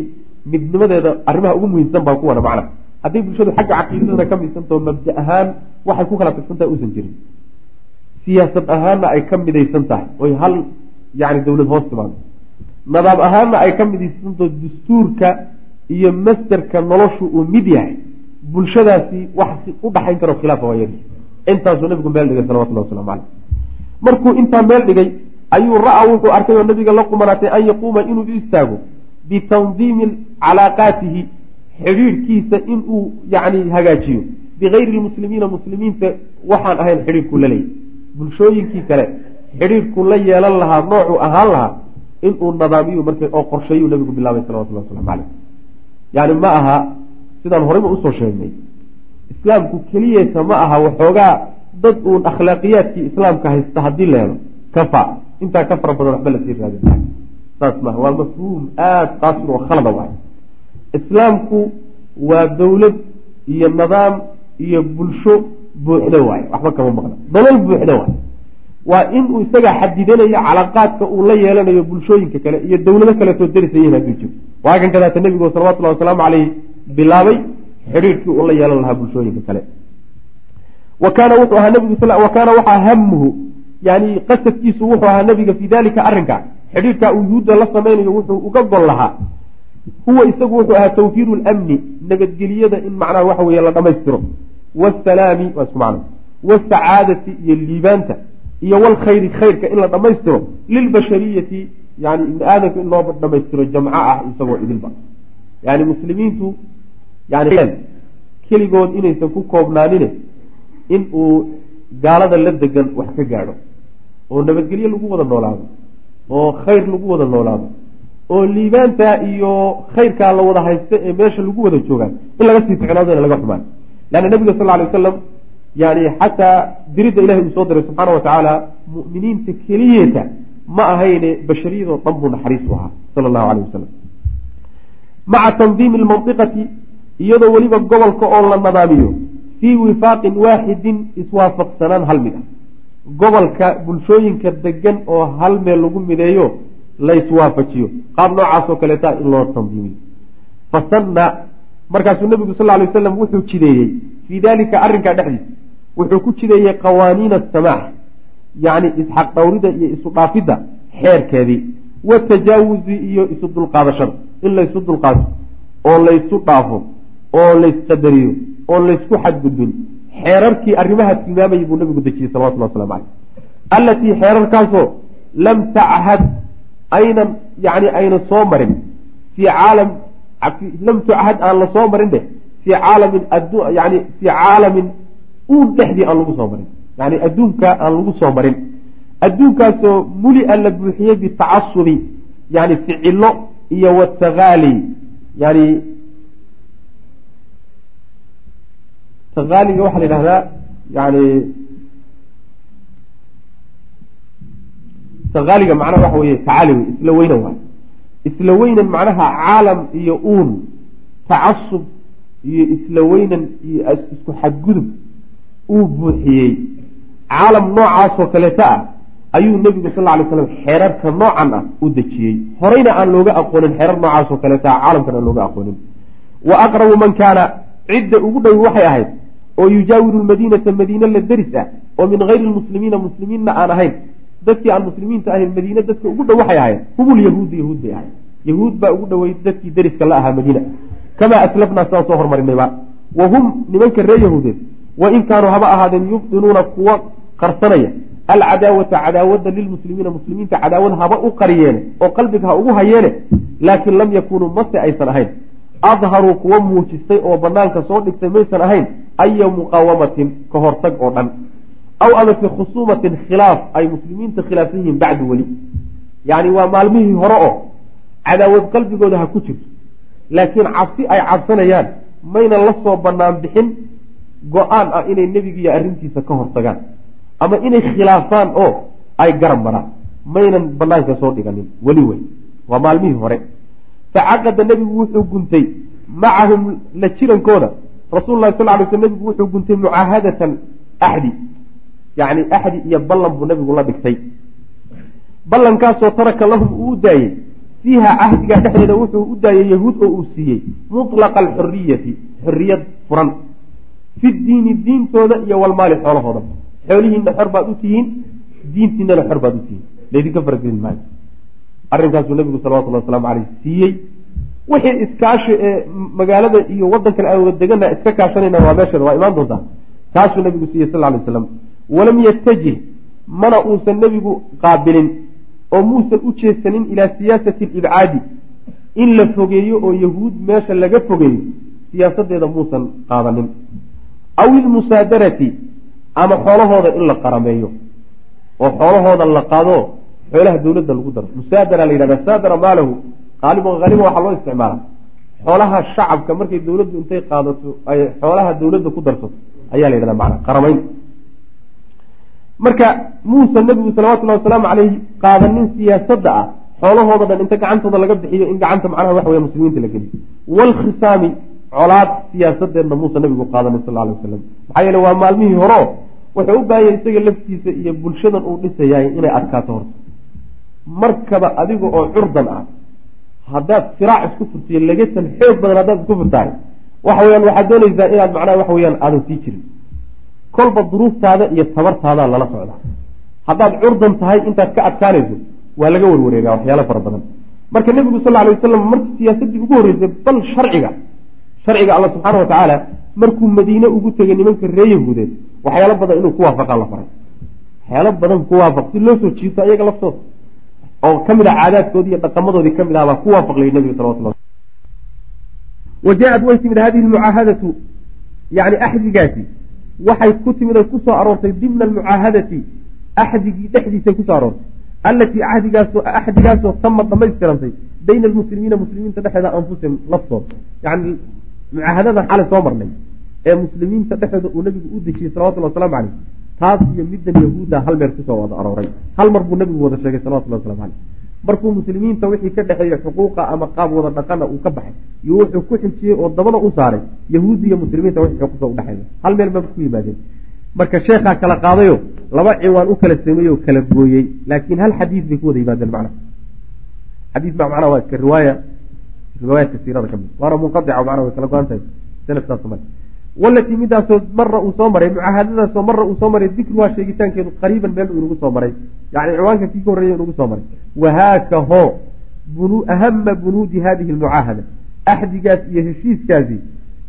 midnimadeeda arrimaha ugu muhiimsan baa kuwana macna. Hadday bulshadu xagga caqiidadana ka midsantaho mabda ahaan waxay ku kala tagsan tahay uusan jirin. Siyaasad ahaanna ay ka midaysan tahay. Oy hal yani dowlad hoos timaado. Nidaam ahaanna ay ka midaysantaho dastuurka iyo masderka noloshu uu mid yahay. Bulshadaasi wax u dhaxayn karo khilaafa waa yari intaasuu nabigu meel dhigay salawatullahi waslamu caleyh markuu intaa meel dhigay ayuu ra'a wuxuu arkay oo nabiga la qumanaatay an yaquuma inuu istaago bitandiimi calaaqaatihi xidhiidhkiisa inuu yani hagaajiyo. Bikayri lmuslimiina muslimiinta waxaan ahayn xidhiidhku la leeyay. Bulshooyinkii kale xidhiidhku la yeelan lahaa noocuu ahaan lahaa inuu nadaamiyu marka oo qorsheeyuu nabigu bilaabay salawatullahi waslamu caleyh yani ma aha sidaan horeyba u soo sheegnay. Islaamku keliyeeta ma aha waxoogaa dad uun akhlaaqiyaadkii islaamka haysta haddii la helo. Kafa intaa ka fara badan waxba la sii raadin. Saas maaha waa mafhuum aada qaasir oo khalada waay. Islaamku waa dowlad iyo nidaam iyo bulsho buuxda waaye waxba kama maqna nolol buuxda waay. Waa inuu isagaa xadidanayo calaqaadka uu la yeelanayo bulshooyinka kale iyo dowlado kaleetoo darisayihin hadduu jiro. Waa kan kadaata nebigu salawatullahi wasalaamu caleyh bilaabay xidhiidhkii uu la yeelan lahaa bulshooyinka kale. Wa kaana wuxuu ahaa nabigu wa kaana waxaa hamuhu yani qasadkiisu wuxuu ahaa nabiga fii dalika arrinka. Xidhiidhkaa uu yuhuudda la samaynayo wuxuu uga gol lahaa. Huwa isagu wuxuu ahaa tawfiiru lamni nabadgeliyada in macnaha waxa weeye la dhamaystiro wasalaami waa wasacaadati iyo liibaanta iyo walkhayri khayrka in la dhammaystiro. Lilbashariyati yani ibni aadamka in loo dhamaystiro jamco ah isagoo idilba yani muslimiintu yani keligood inaysan ku koobnaanine in uu gaalada la degan wax ka gaadho oo nabadgelyo lagu wada noolaado oo khayr lagu wada noolaado oo liibaanta iyo khayrkaa la wada haysta ee meesha lagu wada joogaa in laga sii ficnaado laga xumaan. Leanna nabiga sal ly wasalam yani xataa diridda ilahay uu soo diray subxaana watacaala mu'miniinta keliyeeta ma ahayne bashariyadoo dhan buu naxariis u ahaa sala allahu aleyh wasalam maca tandiimi lmantiqati iyadoo weliba gobolka oo la nadaamiyo fii wifaaqin waaxidin iswaafaqsanaan hal mid ah gobolka bulshooyinka degan oo hal meel lagu mideeyo layswaafajiyo qaab noocaasoo kaleeta in loo tandiimiyo fasanna markaasuu nabigu sal lay wasalam wuxuu jideeyey fii dalika arrinkaa dhexdiisa wuxuu ku jideeyey qawaaniina asamaax yacni isxaq dhowrida iyo isu dhaafidda xeerkeedii watajaawuzi iyo isu dulqaadashada in laysu dulqaato oo laysu dhaafo oo laysqadariyo oon laysku xadgudbin xeerarkii arrimaha tilmaamayay buu nabigu dejiyey salawatullah waslamu caleyh allatii xeerarkaasoo lam tachad aynan yani ayna soo marin fii caalam lam tuchad aan la soo marin dheh fii caalamin yani fii caalamin uun dhexdii aan lagu soo marin. Yani adduunka aan lagu soo marin. Adduunkaasoo muli-a la buuxiyey bitacasubi yani ficilo iyo watagaali yani tagaaliga waxaa la yidhahdaa yani tagaaliga macnaha waxa weye tacali wey isla weynan waay. Isla weynan macnaha caalam iyo uun tacasub iyo isla weynan iyo isku xadgudub uu buuxiyey. Caalam noocaasoo kaleeta ah ayuu nebigu sal lla alay slam xeerarka noocan ah u dejiyey. Horeyna aan looga aqoonin xeerar noocaasoo kaleeta ah caalamkan aan looga aqoonin. Wa aqrabu man kaana cidda ugu dhow waxay ahayd oo yujaawiru lmadiinata madiine la deris ah oo min hayri lmuslimiina muslimiinna aan ahayn. Dadkii aan muslimiinta ahayn madiine dadka ugu dhow waxay ahayd hum lyahuudu yahuud bay ahayd yahuud baa ugu dhowey dadkii deriska la ahaa madiina. Kamaa aslafnaa sidaan soo hormarinayba wa hum nimanka ree yahuudeed wain kaanuu haba ahaadeen yubdinuuna kuwa qarsanaya. Alcadaawata cadaawada lilmuslimiina muslimiinta cadaawad haba u qariyeene oo qalbiga ha ugu hayeene laakin lam yakunuu mase aysan ahayn. Adharuu kuwa muujistay oo banaanka soo dhigtay maysan ahayn aya muqaawamatin ka hortag oo dhan aw amase khusuumatin khilaaf ay muslimiinta khilaafsan yihiin bacdu weli yacni waa maalmihii hore oo cadaawad qalbigooda ha ku jirto laakiin cabsi ay cabsanayaan mayna la soo bixin go'aan ah inay nebigiiyo arrintiisa ka hortagaan ama inay khilaafaan oo ay garab maraan maynan banaanka soo dhiganin weli wey waa maalmihii hore facaqada nebigu wuxuu guntay macahum la jirankooda rasul lahi sal lay sl nebigu wuxuu guntay mucaahadatan axdi yacni axdi iyo ballan buu nebigu la dhigtay. Ballankaasoo taraka lahum uu u daayey fiiha cahdiga dhexdeeda wuxuu u daayey yahuud oo uu siiyey mutlaqa alxuriyati xoriyad furan fi diini diintooda iyo walmaali xoolahooda. Xoolihiina xor baad u tihiin diintiinana xor baad u tihiin. Laydinka faragelin maayo. Arrinkaasuu nabigu salawatulli waslamu caleyh siiyey wixii iskaashi ee magaalada iyo wadankan aan wada degana iska kaashanayna waa meesheeda waa imaan doontaa. Taasuu nabigu siiyey sal lay slam walam yatajih mana uusan nebigu qaabilin oo muusan u jeesanin ilaa siyaasati alibcaadi in la fogeeyo oo yahuud meesha laga fogeeyo siyaasadeeda muusan qaadanin. Aw ilmusaadarati ama xoolahooda in la qarameeyo. Oo xoolahooda la qaado xoolaha dowladda lagu daro. Musaadara la yidhahda saadara maalahu qaaliba haliba waxaa loo isticmaala xoolaha shacabka markay dowladdu intay qaadato ay xoolaha dowladda ku darsato ayaa la yidhahda macana qaramayn. Marka muusa nebigu salawatullahi wasalaamu caleyhi qaadanin siyaasadda ah xoolahooda dhan inta gacantooda laga bixiyo in gacanta macnaha waxa weya muslimiinta la geliyo. Waalkhisaami colaad siyaasadeedna muusa nebigu qaadanin sal alay wasalam maxaa yeele waa maalmihii horeo wuxuu u baahan yahay isaga laftiisa iyo bulshadan uu dhisayahay inay adkaato horta. Markaba adiga oo curdan ah haddaad firaac isku furtiyo lagatan xoog badan haddaad isku furtahay waxa weyaan waxaad doonaysaa inaad macnaha waxa weyaan aadan sii jirin. kolba duruuftaada iyo tabartaadaa lala socdaa haddaad curdan tahay intaad ka adkaanayso waa laga warwareegaa waxyaalo fara badan. marka nebigu sal alay wasalam markii siyaasaddii ugu horreysay bal sharciga sharciga alla subxaana wa tacaala markuu madiine ugu tegay nimanka ree yahuudeed waxyaalo badan inuu ku waafaqaa la faray. waxyaalo badan ku waafaq si loo soo jiito ayaga laftooda oo ka mid ah caadaadkoodii iyo dhaqamadoodii ka mid ah baa ku waafaqlay nebiga salawatullah wa jaa-ad way timid hadihi almucaahadatu yani axdigaasi. Waxay ku timid oy ku soo aroortay dimna almucaahadati axdigii dhexdiisay ku soo aroortay. Allatii axdigaasoo axdigaasoo tama dhamaystirantay bayna almuslimiina muslimiinta dhexeeda anfusihim laftooda yani mucaahadadan xalay soo marnay ee muslimiinta dhexeeda uu nabigu u dejiyey salawatulli waslamu caleyh taas iyo middan yahuudda hal meer ku soo wada arooray. Hal mar buu nabigu wada sheegay salawatulli waslamu caleyh markuu muslimiinta wixii ka dhexeeya xuquuqa ama qaab wada dhaqana uu ka baxay iyo wuxuu ku xijiyey oo dabada u saaray yahuudda iyo muslimiinta wixii xuquuqa udhexeeya hal meel baa ku yimaadeen. Marka sheekhaa kala qaadayo laba ciwaan u kala sameeyey oo kala gooyey laakiin hal xadiis bay ku wada yimaadeen macnaha xadiis baa macnaha waa riwaaya riwaayaadka siirada ka mid. Waana munqadica macnaha way kala go-an tahay sanadkaas male walatii midaasoo mara uu soo maray mucaahadadaasoo mara uu soo maray dikruhaa sheegitaankeedu qariiban meel uu inagu soo maray yani ciwaanka kii ka horreeya inagu soo maray wahaaka ho ahama bunuudi hadihi lmucaahada axdigaas iyo heshiiskaasi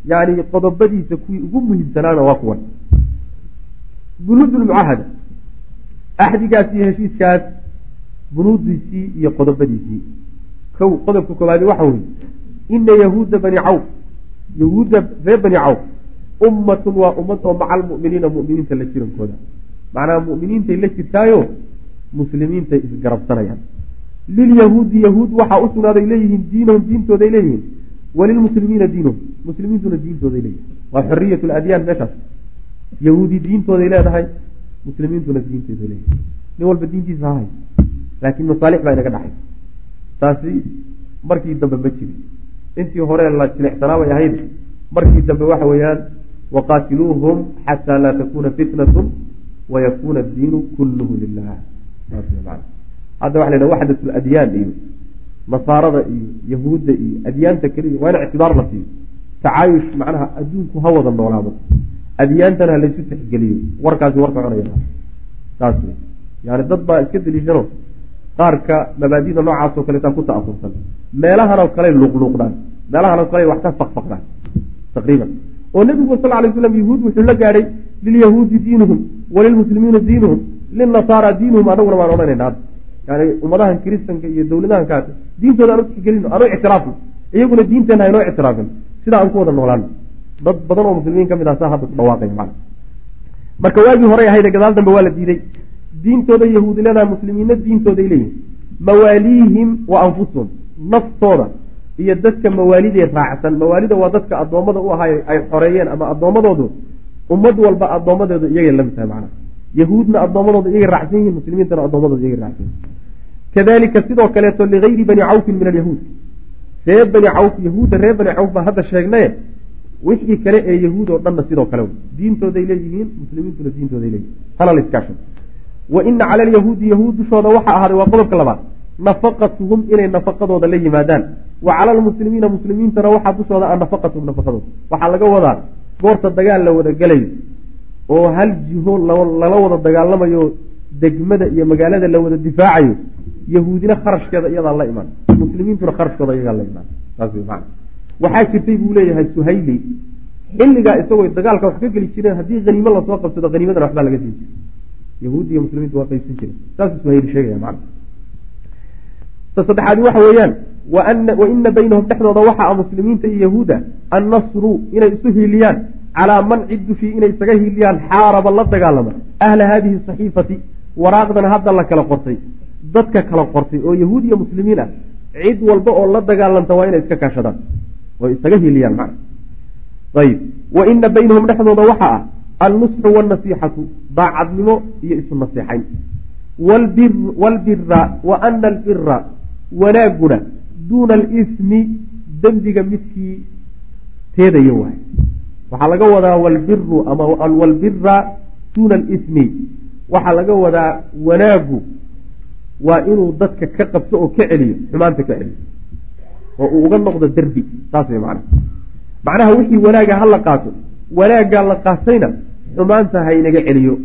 yani qodobadiisa kuwii ugu muhiimsanaana waa kuwan bunuud lmucaahada axdigaas iyo heshiiskaas bunuudiisii iyo qodobadiisii kow qodobka koobaadi waxa weye ina yahuuda bani cawf yahuudda reer bani cawf ummatun waa ummad oo maca almu'miniina mu'miniinta la jirankooda. Macnaha mu'miniintay la jirtaayo muslimiintay isgarabsanayaan. Lilyahuudi yahuud waxaa u sugnaaday leeyihiin diinahum diintooday leeyihiin. Walilmuslimiina diinuhum muslimiintuna diintooday leeyihiin waa xoriyat ladyaan meeshaas. Yahuudi diintooday leedahay muslimiintuna diintooday leeyihiin nin walba diintiisa ha hayso laakiin masaalix baa inaga dhaxay taasi markii dambe ma jirin intii hore la jilecsanaa bay ahayd markii dambe waxa weeyaan waqaatiluuhum xataa laa takuna fitnatun wayakuuna addiinu kulluhu lilah hadda waxa la waxdat ladyaan iyo nasaarada iyo yahuudda iyo adyaanta keliya waa in ictibaar la siiyo tacaayush macnaha adduunku ha wada noolaado adyaantana ha laysu tixgeliyo warkaasi warka cunaya saas yani dad baa iska deliishano qaarka mabaadida noocaas oo kaleetaa ku ta'asursan meelahanoo kale luqluuqdaan meelahanoo kale wax ka faqfaqdaan taqriiban oo nebigu sal lay slam yahuud wuxuu la gaadhay lilyahuudi diinuhum walilmuslimiina diinuhum lilnasaara diinuhum anaguna waan odhanayna hadda yani ummadahan kiristanka iyo dowladahan kaas diintooda aanu tixgelino aanu ictiraafno iyaguna diinteenna haynoo ictiraafin. Sidaa aan ku wada noolaano dad badan oo muslimiin ka mid ah saa hadda ku dhawaaqaya macna marka waagii horey ahayde gadaal dambe waa la diiday. Diintooda yahuudi leedahay muslimiinna diintooday leeyihiin mawaaliihim wa anfusuhum naftooda iyo dadka mawaalidee raacsan. Mawaalida waa dadka addoommada u ahay ay xoreeyeen ama addoommadoodu ummad walba addoommadeedu iyagay la mid tahay macnaha yahuudna addoommadooda iyagay raacsan yihiin muslimiintana addoommadooda iyagay raacsan yihiin kadalika sidoo kaleeto ligayri bani cawfin min alyahuud. Reer bani cawf yahuudda reer bani cawf baa hadda sheegnaye wixii kale ee yahuud oo dhanna sidoo kale diintooday leeyihiin muslimiintuna diintooday leeyihiin hana la iskaashan. Wa ina cala alyahuudi yahuud dushooda waxaa ahaaday waa qodobka labaad. Nafaqatuhum inay nafaqadooda la yimaadaan wa cala almuslimiina muslimiintana waxaa dushooda a nafaqatuhum nafaqadooda waxaa laga wadaa goorta dagaal la wada gelayo oo hal jiho lala wada dagaalamayo degmada iyo magaalada la wada difaacayo yahuudina kharashkeeda iyadaa la imaan muslimiintuna kharashkooda iyagaa la imaan. Saas wey maana waxaa jirtay buu leeyahay suhayli xilligaa isagoo dagaalka wax ka geli jireen haddii haniimo la soo qabsado haniimadana waxbaa laga siin jiray. Yahuudi iyo muslimiintu waa qaybsan jireen saasuu suhayli sheegaya macana ta saddexaadi waxa weeyaan wa ina baynahum dhexdooda waxa a muslimiinta iyo yahuuda annasru inay isu hiiliyaan calaa man cid dushii inay isaga hiiliyaan xaaraba la dagaalama ahla haadihi saxiifati waraaqdan hadda la kala qortay dadka kala qortay oo yahuud iyo muslimiin ah cid walba oo la dagaalanta waa inay iska kaashadaan oo isaga hiiliyaan macna ayib wa baynahum dhexdooda waxa ah annusxu waalnasiixatu daacadnimo iyo isu naseexayn waalbira wa ana albira wanaaguna duuna alismi dembiga midkii teedaya waay. Waxaa laga wadaa walbiru ama walbira duuna alismi. Waxaa laga wadaa wanaagu waa inuu dadka ka qabto oo ka celiyo xumaanta ka celiyo. Oo uu uga noqdo derbi saas way macnaha. Macnaha wixii wanaaga ha la qaato wanaaggaa la qaatayna xumaanta haynaga celiyo.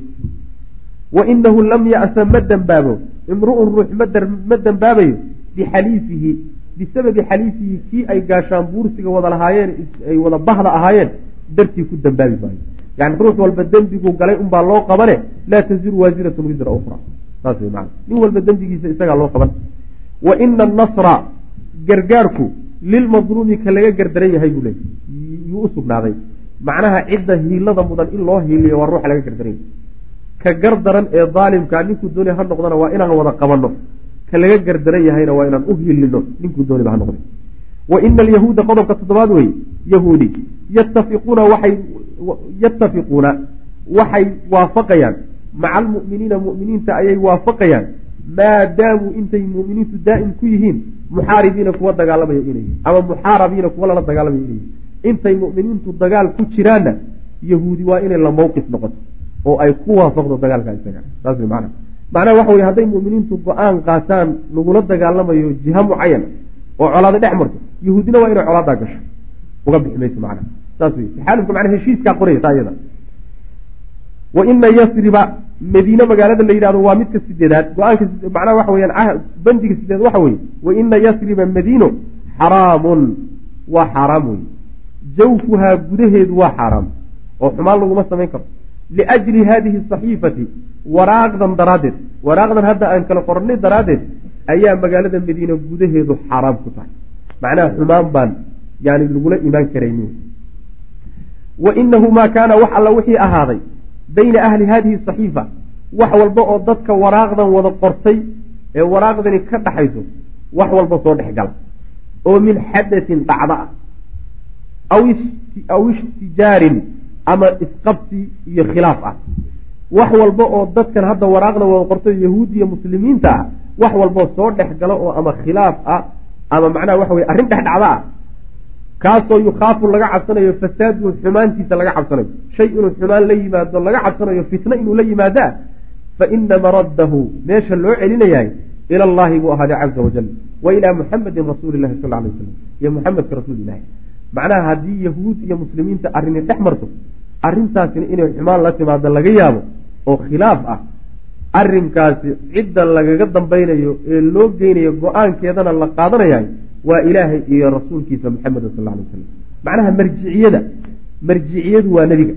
Wa inahu lam ya'sa ma dembaabo imru'un ruux ma dembaabayo bixaliifihi bisababi xaliifihi kii ay gaashaan buursiga wada lahaayeen ay wada bahda ahaayeen dartii ku dembaabi maayo yani ruux walba dembiguu galay unbaa loo qabane laa taziru waasiratun wisra ukra saas wey maana nin walba dembigiisa isagaa loo qaban wa ina annasra gargaarku lilmadluumi ka laga gardaran yahay buu leeyay yuu u sugnaaday. Macnaha cidda hiilada mudan in loo hiiliyo waa ruuxa laga gardaran yahay. Ka gardaran ee daalimkaa ninkuu doonay ha noqdana waa inaan wada qabanno ka laga gardaran yahayna waa inaan u hiilino ninkuu dooniba ha noqday wa ina alyahuuda qodobka toddobaad wey yahuudi yattafiquuna waxay yattafiquuna waxay waafaqayaan maca almu'miniina mu'miniinta ayay waafaqayaan maadaamuu intay mu'miniintu daa'im ku yihiin muxaaribiina kuwa dagaalamaya inay ama muxaarabiina kuwa lala dagaalamaya inay intay mu'miniintu dagaal ku jiraanna yahuudi waa inay la mawqif noqoto oo ay ku waafaqdo dagaalka isaga saas wey macana macnaha waxa weye hadday mu'miniintu go'aan qaataan lagula dagaalamayo jiha mucayana oo colaada dhex marto yahuudina waa inay colaadaa gasho. Uga bixi mayso macnaha saas wey taxaalufka macnaa heshiiskaa qoraysa iyada. Wa ina yasriba madiine magaalada la yidhahdo waa midka sideedaad. Go'aanka macnaha waxa weyaan bandiga sideed waxa weye wa ina yasriba madiino xaraamun. Waa xaaraam wey jawfuhaa gudaheedu waa xaaraam oo xumaan laguma samayn karo. Liajli haadihi saxiifati waraaqdan daraaddeed waraaqdan hadda aan kala qornay daraaddeed ayaa magaalada madiina gudaheedu xaaraam ku tahay. Macnaha xumaan baan yani lagula imaan karaynin. Wa inahu maa kaana wax alla wixii ahaaday bayna ahli haadihi saxiifa wax walba oo dadka waraaqdan wada qortay ee waraaqdani ka dhaxayso wax walba soo dhex gala. Oo min xadatin dhacda ah aw ishtijaarin ama isqabsi iyo khilaaf ah wax walba oo dadkan hadda waraaqda wada qortay yahuudiya muslimiinta ah wax walboo soo dhex gala oo ama khilaaf ah ama macnaha waxa weye arrin dhex dhacda ah kaasoo yukhaafu laga cabsanayo fasaadu xumaantiisa laga cabsanayo shay inuu xumaan la yimaado laga cabsanayo fitno inuu la yimaadaa fa ina maraddahu meesha loo celinayahay ila allahi buu ahaaday caza wajal wa ilaa muxamedin rasuuli lahi sal alay wasalam iyo muxamedka rasuul ilahi macnaha haddii yahuud iyo muslimiinta arrini dhex marto arrintaasina inay xumaan la timaado laga yaabo oo khilaaf ah arrinkaasi cidda lagaga dambaynayo ee loo geynayo go'aankeedana la qaadanayahay waa ilaahay iyo rasuulkiisa maxameda sal alay wasalam macnaha marjiciyada marjiciyadu waa nebiga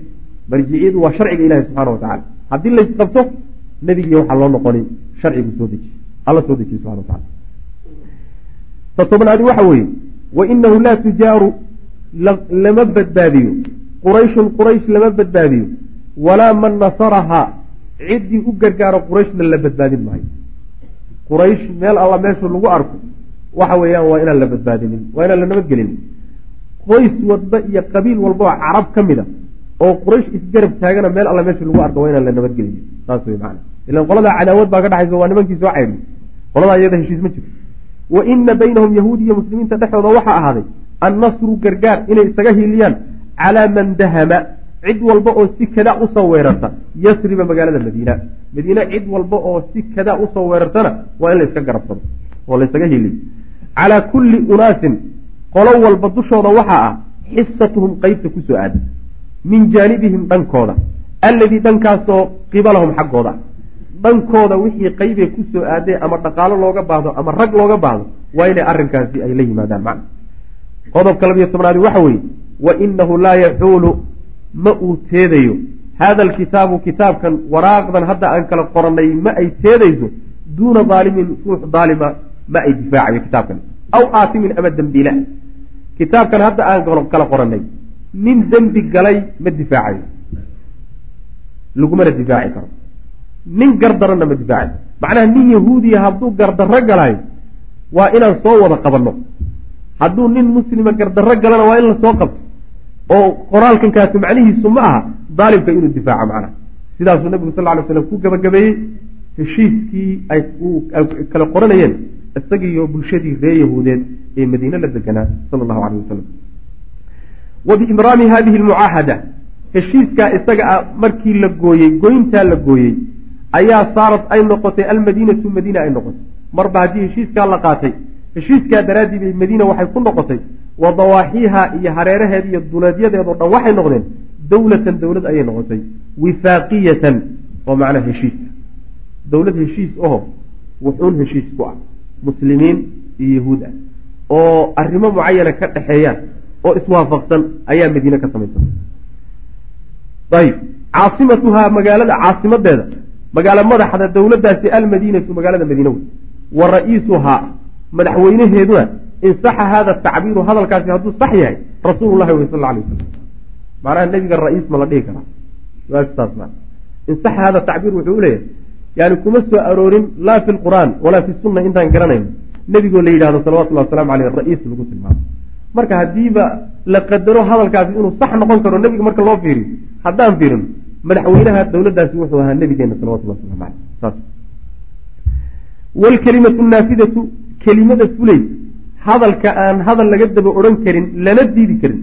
marjiciyadu waa sharciga ilahi subxana wa tacala haddii laysqabto nebigii waxaa loo noqonay sharcigu soo dejiye alla soo dejiye subxana wa tacala ta tobnaadi waxa weeye wa inahu laa tujaaru lama badbaadiyo qurayshun quraysh lama badbaadiyo. Walaa man nasarahaa ciddii u gargaaro qurayshna la badbaadin maayo. Quraysh meel alla meeshu lagu arko waxa weeyaan waa inaan la badbaadinin waa inaan la nabadgelinin qoys walba iyo qabiil walba oo carab ka mid a oo quraysh isgarab taagana meel alla meeshu lagu arko waa inaan la nabadgelinin saas wey macana ilan qoladaa cadaawad baa ka dhexaysa waa nimankii soo caydhi qoladaa iyada heshiis ma jiro. Wa ina baynahum yahuudi iyo muslimiinta dhexdooda waxaa ahaaday annasru gargaar inay isaga hiiliyaan calaa man dahama cid walba oo si kadaa u soo weerarta yasriba magaalada madiina madiine cid walba oo si kadaa u soo weerartana waa in la yska garabsado oo laysaga hiiliyo calaa kulli unaasin qolo walba dushooda waxaa ah xisatuhum qeybta ku soo aada min jaanibihim dhankooda alladii dhankaasoo qibalahum xaggooda dhankooda wixii qeybee ku soo aadee ama dhaqaalo looga baahdo ama rag looga baahdo waa inay arrinkaasi ay la yimaadaan macna qodobka labiyo tobnaadi waxa weeye wa inahu laa yaxuulu ma uu teedayo haada alkitaabu kitaabkan waraaqdan hadda aan kala qorannay ma ay teedayso duuna daalimin ruux daalima ma ay difaacayo kitaabkan aw aatimin ama dembiila kitaabkan hadda aan kala qorannay nin dembi galay ma difaacayo lagumana difaaci karo nin gardaranna ma difaacayo macnaha nin yahuudiya hadduu gardarro galayo waa inaan soo wada qabanno hadduu nin muslima gardarro galana waa in la soo qabto oo qoraalkankaasi macnihiisu ma aha daalimka inuu difaaco macnaha sidaasuu nabigu sal ly slam ku gabagabeeyey heshiiskii ay kala qoranayeen isagiiyo bulshadii ree yahuudeed ee madiine la deganaa sala allahu aleyh wasalam wa biimraami hadihi almucaahada heshiiskaa isaga ah markii la gooyey goyntaa la gooyey ayaa saarat ay noqotay almadiinatu madiina ay noqotay. Marba haddii heshiiskaa la qaatay heshiiskaa daraaddii bay madiina waxay ku noqotay wa dawaaxiiha iyo hareeraheeda iyo duleedyadeedoo dhan waxay noqdeen dowlatan dowlad ayay noqotay wifaaqiyatan oo macnaha heshiiska dowlad heshiis aho wuxuun heshiis ku ah muslimiin iyo yahuud ah. Oo arrimo mucayana ka dhexeeyaan oo iswaafaqsan ayaa madiine ka samaysan. Ayib caasimatuhaa magaalada caasimadeeda magaalo madaxda dowladdaasi almadiinatu magaalada madiine wey wa ra'iisuhaa madaxweynaheeduna in saxa hada tacbiiru hadalkaasi hadduu sax yahay rasuulu llahi wey sal alay wasalam macnaha nebiga ra'iis ma la dhihi karaa saas ma in saxa hada tacbiir wuxuu uleeyahay yani kuma soo aroorin laa fi lqur'aan walaa fi sunna intaan garanayno nebigoo la yidhahdo salawatullahi wasalamu aleyh ra'iis lagu tilmaamo marka haddiiba la qadaro hadalkaasi inuu sax noqon karo nebiga marka loo fiiriyo haddaan fiirino madaxweynaha dowladdaasi wuxuu ahaa nebigeena salawatullah waslamu aleyh saas wlkelimatu naafidatu kelimada fulay hadalka aan hadal laga daba odhan karin lana diidi karin.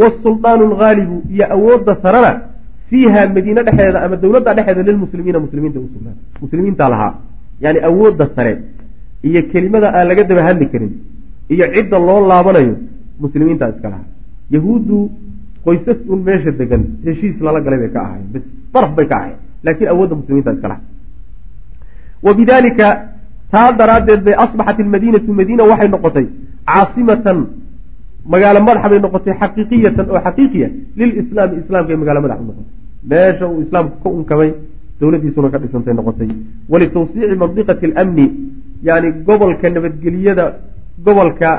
Wasuldaanu alghaalibu iyo awoodda sarana fiiha madiine dhexeeda ama dowladda dhexeeda lilmuslimiina muslimiinta usugnaa muslimiinta lahaa yani awoodda sare iyo kelimada aan laga daba hadli karin iyo cidda loo laabanayo muslimiinta iska lahaa yahuuddu qoysas un meesha degan heshiis lala galay bay ka ahayen bis daraf bay ka ahayen laakiin awoodda muslimiinta iska lahaa wabidalika taa daraaddeed bay asbaxat ilmadiinatu madiina waxay noqotay caasimatan magaalo madaxa bay noqotay xaqiiqiyatan oo xaqiiqiya lilislaami islaamka ay magaalo madax u noqotay. Meesha uu islaamku ka unkamay dowladiisuna ka dhisantay noqotay. Walitawsiici mandiqati alamni yani gobolka nabadgeliyada gobolka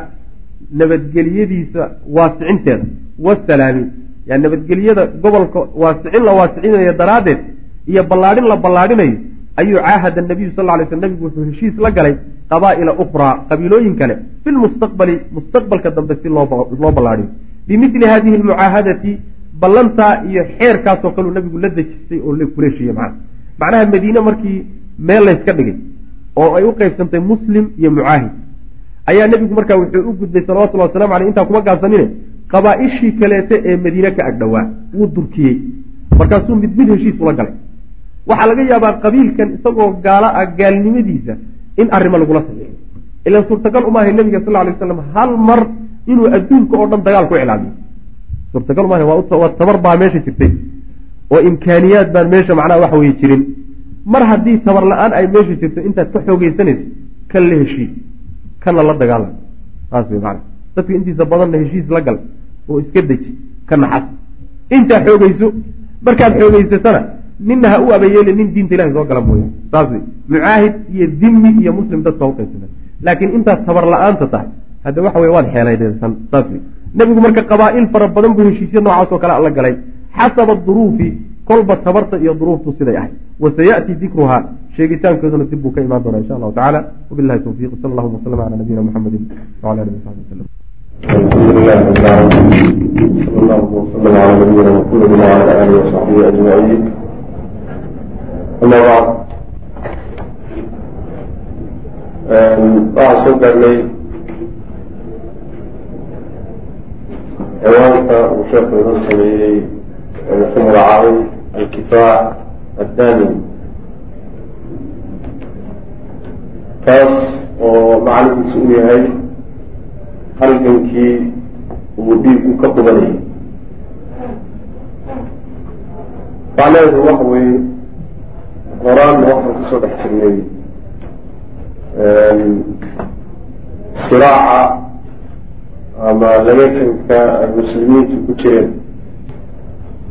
nabadgeliyadiisa waasicinteeda wasalaami yani nabadgeliyada gobolka waasicin la waasicinayo daraaddeed iyo ballaadhin la ballaadhinayo ayuu caahada nabiyu sal lay sl nabigu wuxuu heshiis la galay qabaa'ila ukhraa qabiilooyin kale fi lmustaqbali mustaqbalka dambe si loo ballaadhiyo bimili hadihi almucaahadati ballantaa iyo xeerkaasoo kaleu nabigu la dejistay oo kuleeshiiye macna macnaha. Madiine markii meel layska dhigay oo ay u qeybsantay muslim iyo mucaahid ayaa nebigu markaa wuxuu u gudbay salawatullhi wasalamu aleyh intaa kuma gaabsanine qabaa-ishii kaleete ee madiine ka agdhowaa wuu durkiyey. Markaasuu mid mid heshiis ula galay waxaa laga yaabaa qabiilkan isagoo gaalo ah gaalnimadiisa in arrimo lagula saxiixo ilan suurtagal umaahay nabiga sal lay waslam hal mar inuu adduunka oo dhan dagaal ku iclaamiyo suurtagal umaaha tabar baa meesha jirtay. Oo imkaaniyaad baan meesha macnaha waxa weye jirin. Mar haddii tabar la'aan ay meesha jirto intaad ka xoogeysanayso kan la heshiis kana la dagaalam saas wey maana dadka intiisa badanna heshiis la gal oo iska deji ka naxas intaa xoogeyso markaad xoogeysatana nina ha u abayeeli nin diinta ilahay soo gala mooya saas mucaahid iyo dimi iyo muslim dadka uqaysana laakiin intaad tabar la'aanta tahay hadda waxa wey waad xeelaydeysan saas nebigu marka qabaa-il fara badan buu heshiisyo noocaasoo kale ala galay. Xasaba duruufi kolba tabarta iyo duruuftu siday ahay wasayaأti dikruha sheegitaankeeduna dib buu ka imaan doonaa insha allahu tacala wabilahi towfiiq sal allahuma waslama calaa nabiyina muxamedi wala alih wasabi waslm alxamdulilah rabbi alamiin sal allahu waslm ala nabiyina muxamedi wala alih wasaxbihi ajmaciin ama bacd waxaa soo gaarnay ciwaanka uu sheekhu inoo sameeyey ku magacaabay alkifaac addamin kaas oo macnihiisu u yahay halgankii uu dhiigu ka qubanayay. Macnaheedu waxa weeye horaanna waxaan ku soo dhex jirnay. Siraaca ama lagatanka ay muslimiintu ku jireen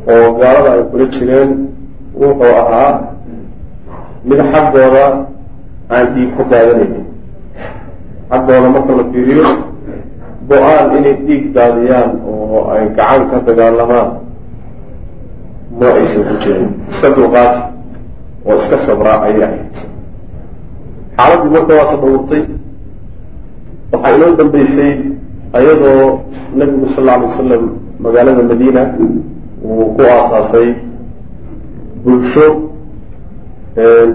oo gaalada ay kula jireen wuxuu ahaa mid xaggooda aan dhiig ka daadanaynin xaggooda marka la fiiriyo go'aan inay dhiig daadiyaan oo ay gacan ka dagaalamaan ma aysan ku jirin. Iska dulqaati oo iska sabraa ayay ahayd. Xaaladdii marka waa tadawurtay waxaa inoo dambeysay ayadoo nabigu sal alla alay wasalam magaalada madiina uu ku aasaasay bulsho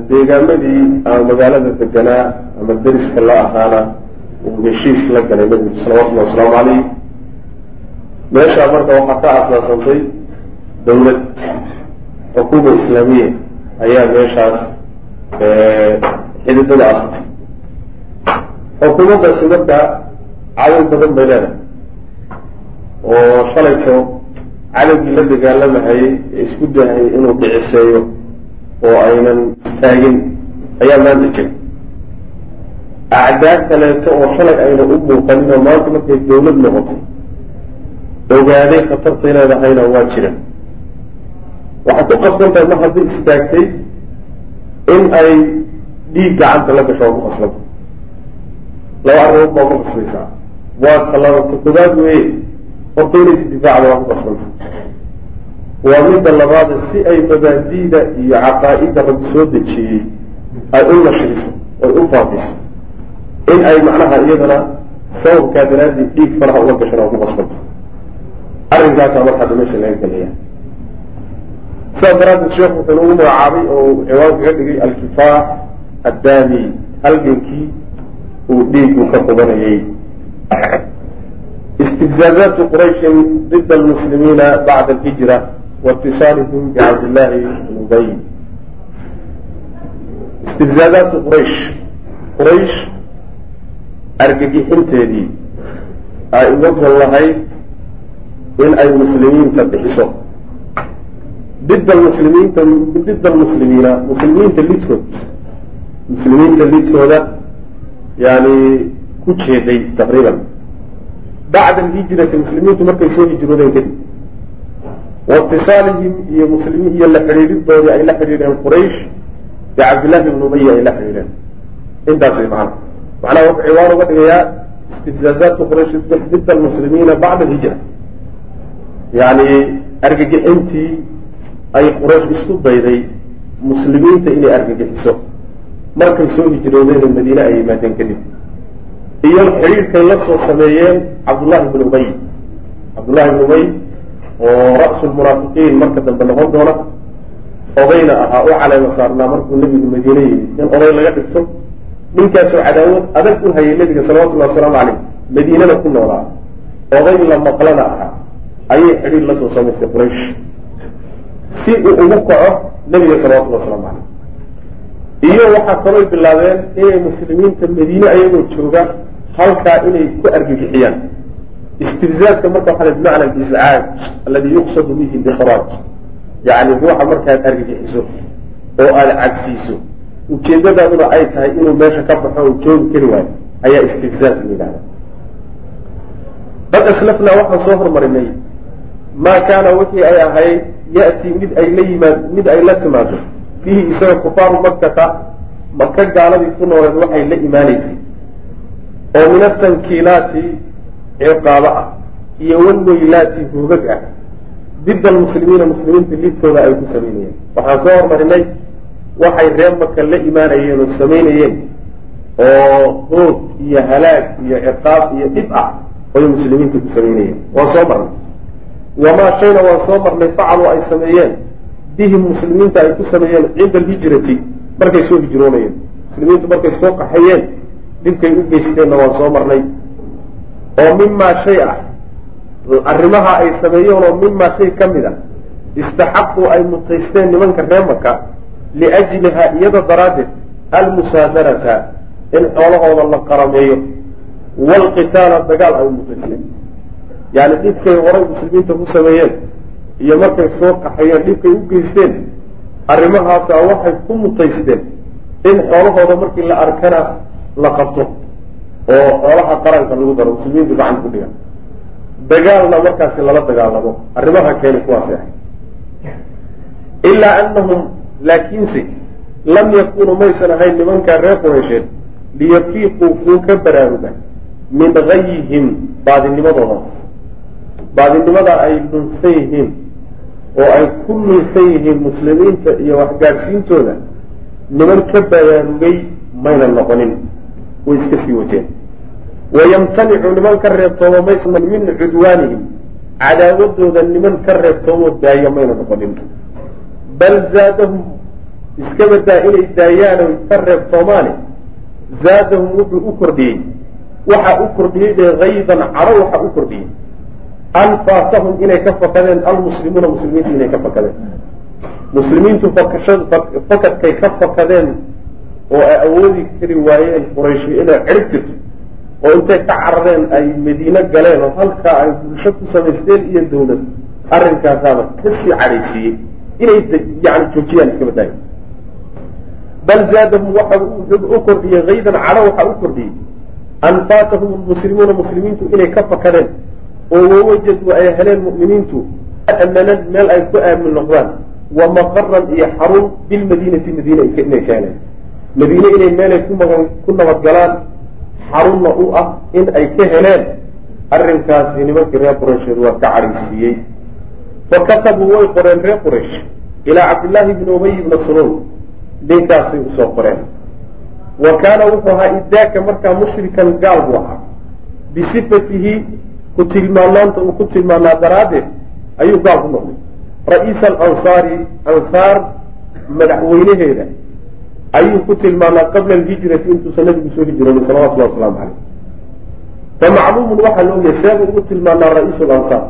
deegaamadii ama magaalada deganaa ama deriska la ahaana uu heshiis la galay nabigu salawatullahi wasalaamu calayh meeshaa marka waxaa ka aasaasantay dowlad xukuuma islaamiya ayaa meeshaas xididada asatay xukuumaddaasi marka cadow badan bay leedahay. Oo shalayto cadowgii la dagaalamahayey ee isku dahayay inuu dhiciseeyo oo aynan istaagin ayaa maanta jira. Acdaa kaleeto oo shalay ayna u muuqanin oo maanta markay dawlad noqotay ogaaday khatartay leedahayna waa jira waxaad ku qasban tahay mar haddii istaagtay in ay dhiig gacanta la gasho waa ku qasbanta laba arrimood baa ku qasbaysaa. Waa kalaba ka koobaad weeye. Horta inaysi difaacda waa ku qasbanta waa midda labaada si ay mabaadi'da iyo caqaa'idda rabbi soo dejiyey ay u nashriso oy u faafiso. In ay macnaha iyadana sababkaa daraadii dhiig faraha uga gashan waa ku qasbanta arrinkaasaa marka hadda meesha laga gelaya saas daraaddeed sheekhu wuxuu nagu magacaabay oo ciwaanka kaga dhigay alkifaa addaami. Halgankii uu dhiigu ka qubanayay. Istibzaazaatu qurayshin ضida almuslimiina bacda alhijra watisaalihim bicabdillahi bn ubay. Istibzaazaatu quraysh quraysh argagixinteedii ay uga gol lahayd in ay muslimiinta bixiso did almuslimiina muslimiinta lidkood muslimiinta lidkooda yani ku jeeday taqriiban bacda alhijrati muslimiintu markay soo hijroodeen kadib waاtisaalihim iyo muslimiin iyo la xidhiidhidoodii ay la xidhiidheen quraysh bicabdillahi bn ubaya ay la xidhiidheen intaas way macana macnaha wuxuu ciwaan uga dhigayaa istibzaazaatu quraysh did almuslimiina bacda alhijra yani argagixintii ay quraysh isku dayday muslimiinta inay argagixiso. Markay soo hijroodeen madiine ay yimaadeen kadib. Iyo xidhiirkay la soo sameeyeen cabdullahi bn ubay. Cabdullahi bn ubay oo ra'su lmunaafiqiin marka dambe noqon doona odayna ahaa u caleema saarnaa markuu nebigu madiine yimid. In oday laga dhigto ninkaasoo cadaawad adag u hayay nebiga salawatullahi wasalaamu caleyh madiinada ku noolaa. Oday la maqlana ahaa. Ayay xidhiir la soo samaystay quraysh si uu ugu kaco nebiga salawatullahi waslamu caleyh iyo waxaa kalooy bilaabeen inay muslimiinta madiine ayagoo jooga halkaa inay ku argagixiyaan. Istibzaadka marka waxaa bimacna aliscaaj aladi yuqsadu bihi likhraaj yani ruuxa markaad argagixiso oo aada cagsiiso ujeedadaaduna ay tahay inuu meesha ka baxo oo joogi kari waayo ayaa istibzaaz la yidhahda qad aslafnaa waxaan soo hormarinay maa kaana wixii ay ahayd ya'tii mid ay la yimaad mid ay la timaado bihi isaga kufaaru makata maka gaaladii ku nooleed waxay la imaanaysay oo min atankiilaati ciqaabo ah iyo walweylaati hoogag ah. Did almuslimiina muslimiinta lidkooda ay ku samaynayeen waxaan soo hormarinay waxay reer maka la imaanayeen oo samaynayeen oo hoog iyo halaag iyo ciqaab iyo dhib ah oy muslimiinta ku samaynayeen waan soo marnay wamaa shayna waan soo marnay facaluu ay sameeyeen bihim muslimiinta ay ku sameeyeen cinda alhijrati markay soo hijroonayeen muslimiintu markay soo qaxayeen dhibkay u geysteenna waan soo marnay oo mimaa shay ah arrimaha ay sameeyeen oo mimaa shay ka mid a istaxaquu ay mutaysteen nimanka reer maka liajliha iyada daraaddeed almusaadarata in xoolahooda la qarameeyo waalqitaala dagaal ay mutaysteen yani dhibkay horay muslimiinta ku sameeyeen iyo markay soo qaxayeen dhibkay u geysteen arrimahaasa waxay ku mutaysteen in xoolahooda markii la arkana la qabto oo xoolaha qaranka lagu daro muslimiintu gacanta ku dhiga dagaalna markaasi lala dagaalamo arrimaha keeni kuwaasi ahay ilaa anahum laakiinse lam yakunuu maysan ahayn nimankaa reer qureysheed liyafiiquu kuu ka baraaruga min gayihim baadinimadoodaas baadinimada ay lunsan yihiin oo ay ku lunsan yihiin muslimiinta iyo waxgaadhsiintooda niman ka baraarugay mayna noqonin. Way iska sii wateen wayamtanicu niman ka reebtoomo maysman min cudwaanihim. Cadaawadooda niman ka reebtoomo daaya mayna noqonin. Bal zaadahum iska badaa inay daayaano ka reebtoomaane zaadahum wuxuu u kordhiyey. Waxaa u kordhiyey dee haydan caro waxaa u kordhiyey an faatahum inay ka fakadeen almuslimuuna muslimiintu inay ka fakadeen. Muslimiintu fakadkay ka fakadeen oo ay awoodi kari waayeen qurayshi inay cirib jirto. Oo intay ka carareen ay madiine galeen oo halkaa ay bulsho ku samaysteen iyo dawlad arrinkaasaaba ka sii cadhaysiiyey inay yani joojiyaan iska badaayo bal zaadahum waxa u kordhiyey kaydan cadho waxaa u kordhiyey. An faatahum lmuslimuuna muslimiintu inay ka fakadeen oo wawajaduu ay heleen mu'miniintu amanan meel ay ku aamin noqdaan wa maqaran iyo xarun bilmadiinati madiina inay ka madiine inay meelay ku nabadgalaan xarunna u ah in ay ka heleen. Arrinkaasi nimankii reer quraysheed waa ka cadhaysiiyey fa katabuu way qoreen reer quraysh ilaa cabdillaahi bni ubay bni sunuun ninkaasay u soo qoreen. Wa kaana wuxuu ahaa idaaka markaa mushrikan gaal buu ahaa. Bisifatihi ku tilmaanaanta uu ku tilmaanaa daraaddeed ayuu gaal ku noqday. Ra'iisa alansaari ansaar madaxweynaheeda ayuu ku tilmaanaa qabla alhijrati intuusan nabigu soo hijroonin salawatullahi wasalaamu caleyh fa macluumun waxaa la ogyahay seebuu ugu tilmaanaa ra'iisu lansaar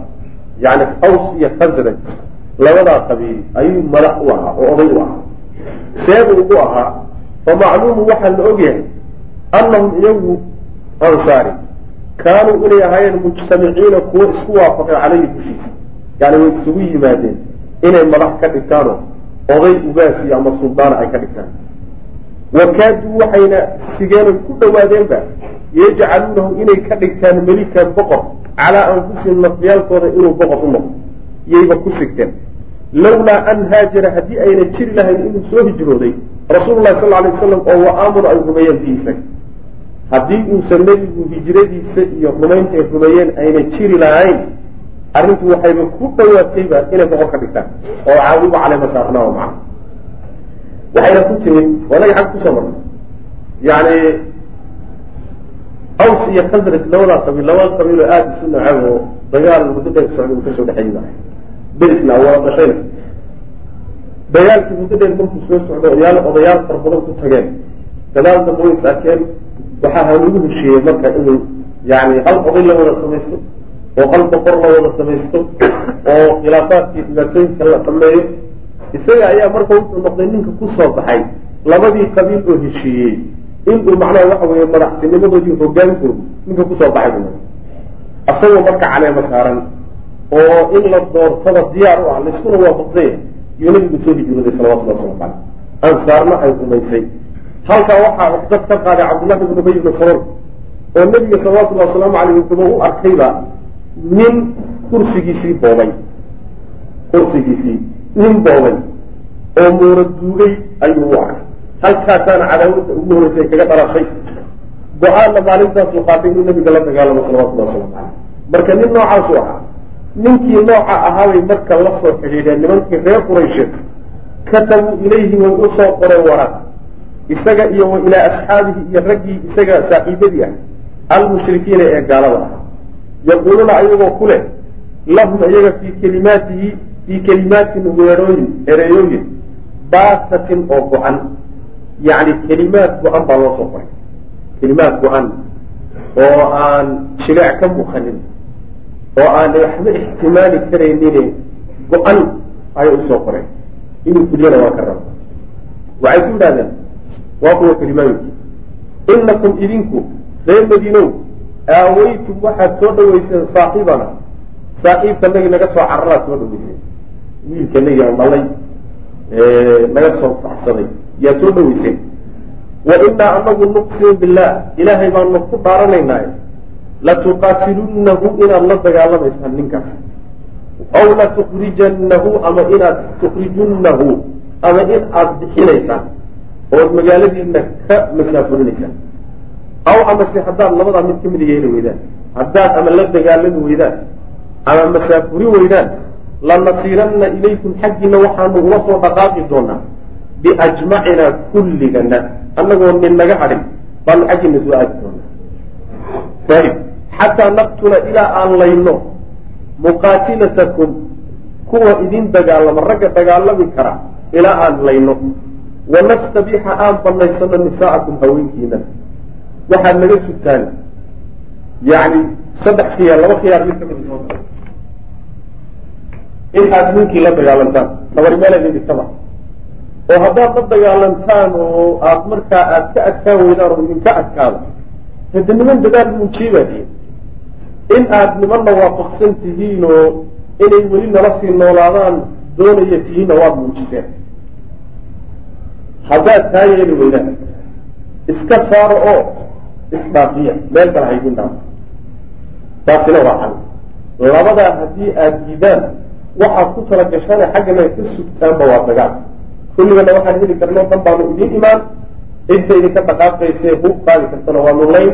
yani aws iyo khasraj labadaa qabiil ayuu madax u ahaa oo oday u ahaa. Seebuu ugu ahaa fa macluumun waxaa la ogyahay annahum iyagu ansaari kaanuu inay ahaayeen mujtamiciina kuwo isku waafaqay caleyhi dushiisa. Yani way isugu yimaadeen inay madax ka dhigtaanoo oday ugaasi ama suldaana ay ka dhigtaan. Wakaaduu waxayna sigeenay ku dhawaadeenba yajcaluunahu inay ka dhigtaan melikan boqor calaa anfusihim nafyaalkooda inuu boqor u noqdo. Yayba ku sigteen lawlaa an haajara haddii ayna jiri lahayn inuu soo hijrooday rasuululahi sal alay waslam oo wa aamuru ay rumeeyeen bi isaga haddii uusan nebigu hijradiisa iyo rumayntay rumeeyeen ayna jiri lahayn arrintu waxayba ku dhawaatayba inay boqor ka dhigtaan oo caadigu caleyma saarnaa maca waxayna ku timid wanaga xag ku soo marnay. Yani aws iyo khasraj labadaa qabiil labada qabiiloo aada isu nacab oo dagaal muddo dheer socday uu ka soo dhexeeyey baa. Wada dhashayna dagaalkii muddo dheer markuu soo socdo odayaal odayaal fara badan ku tageen. Gadaal dambe way arkeen waxaa halagu heshiiyey marka inuu yani hal oday la wada samaysto oo hal boqor la wada samaysto oo khilaafaadkii dhibaatooyinka la dhameeyo isaga ayaa marka wuxuu noqday ninka ku soo baxay labadii qabiil oo heshiiyey. Inuu macnaha waxa weeye madaxtinimadoodii hogaankoodu ninka ku soo baxay buu asagoo marka caleema saaran oo in la doortada diyaar u ah layskuna waafaqsanya yuu nabigu soo hijrooday salawatullah waslamu caleyh ansaarna ay rumaysay halkaa waxaa dad ka qaaday cabdullahi ibn ubay ibni salol oo nebiga salawatullahi wasalaamu caleyh wuxuuba u arkayba nin kursigiisii boobay kursigiisii nin boobay oo muura duugay ayuu u arkay. Halkaasaana cadaawadda ugu horeysay kaga dhalashay go'aanna maalintaasuu qaatay inuu nabiga la dagaalamo salawatullahi waslamu caleyh marka nin noocaasuu ahaa ninkii nooca ahaabay marka la soo xidhiidheen nimankii reer quraysheed katabuu ilayhi way u soo qoreen isaga iyo ilaa asxaabihi iyo raggii isaga saaxiibadii ah almushrikiina ee gaalada ahaa yaquuluuna ayagoo ku leh lahum iyaga fii kelimaatihi fii kelimaatin weerooyin ereyooyin baatatin oo go-an. Yacni kelimaad go-an baa loo soo qoray. Kelimaad go-an oo aan jileec ka muuqanin oo aan waxba ixtimaali karaynine go-an ayay u soo qoreen inuu fuliyana waa ka raba waxay ku yidhahdeen waa kuwa kelimaayoki inakum idinku reer madiinow aaweytum waxaad soo dhaweyseen saaxibana saaxiibkanagi naga soo cararaad soo dhaweyseen. Wiilkanagi aan dhalay naga soo baxsaday yaad soo dhaweyseen. Wa inaa anagu nuqsimu billah ilaahay baanu ku dhaaranaynaaye latuqaatilunahu inaad la dagaalamaysaan ninkaas. Aw latukrijanahu ama inaad tukrijunnahu ama in aad bixinaysaan ood magaaladiina ka masaafurinaysaan aw amase haddaad labadaa mid ka mida yeeli weydaan haddaad ama la dagaalami weydaan ama masaafuri weydaan lanasiiranna ilaykum xaggiina waxaanu ula soo dhaqaaqi doonaa biajmacina kulligana annagoo nin naga hadhin baanu xaggiina soo aadi doonaa. Ayib xataa naqtula ilaa aan layno muqaatilatakum kuwa idin dagaalama ragga dagaalami kara ilaa aan layno wanastabixa aan banaysano nisaa'akum haweenkiina waxaad naga sugtaan yani saddex khiyaar laba khiyaar mid ka mid in aada ninkii la dagaalantaan dabarmeeleed dhigtaba oo haddaad la dagaalantaan oo aad markaa aad ka adkaan weydaan oo idinka adkaado hade niman dadaal muujiye baa tihin in aad nimanna waafaqsan tihiin oo inay weli nala sii noolaadaan doonaya tihiinna waad muujiseen haddaad taa yeeli weydaan iska saaro oo isdhaafiya meel kale haydin dhaafo taasina waa xal. Labadaa haddii aada diidaan waxaad ku tala gashane xaggana ka sugtaanba waa dagaal. Kulligana waxaan heli karno dhan baanu idiin imaan. Cidda idinka dhaqaaqaysee hub qaadi kartana waanu layn.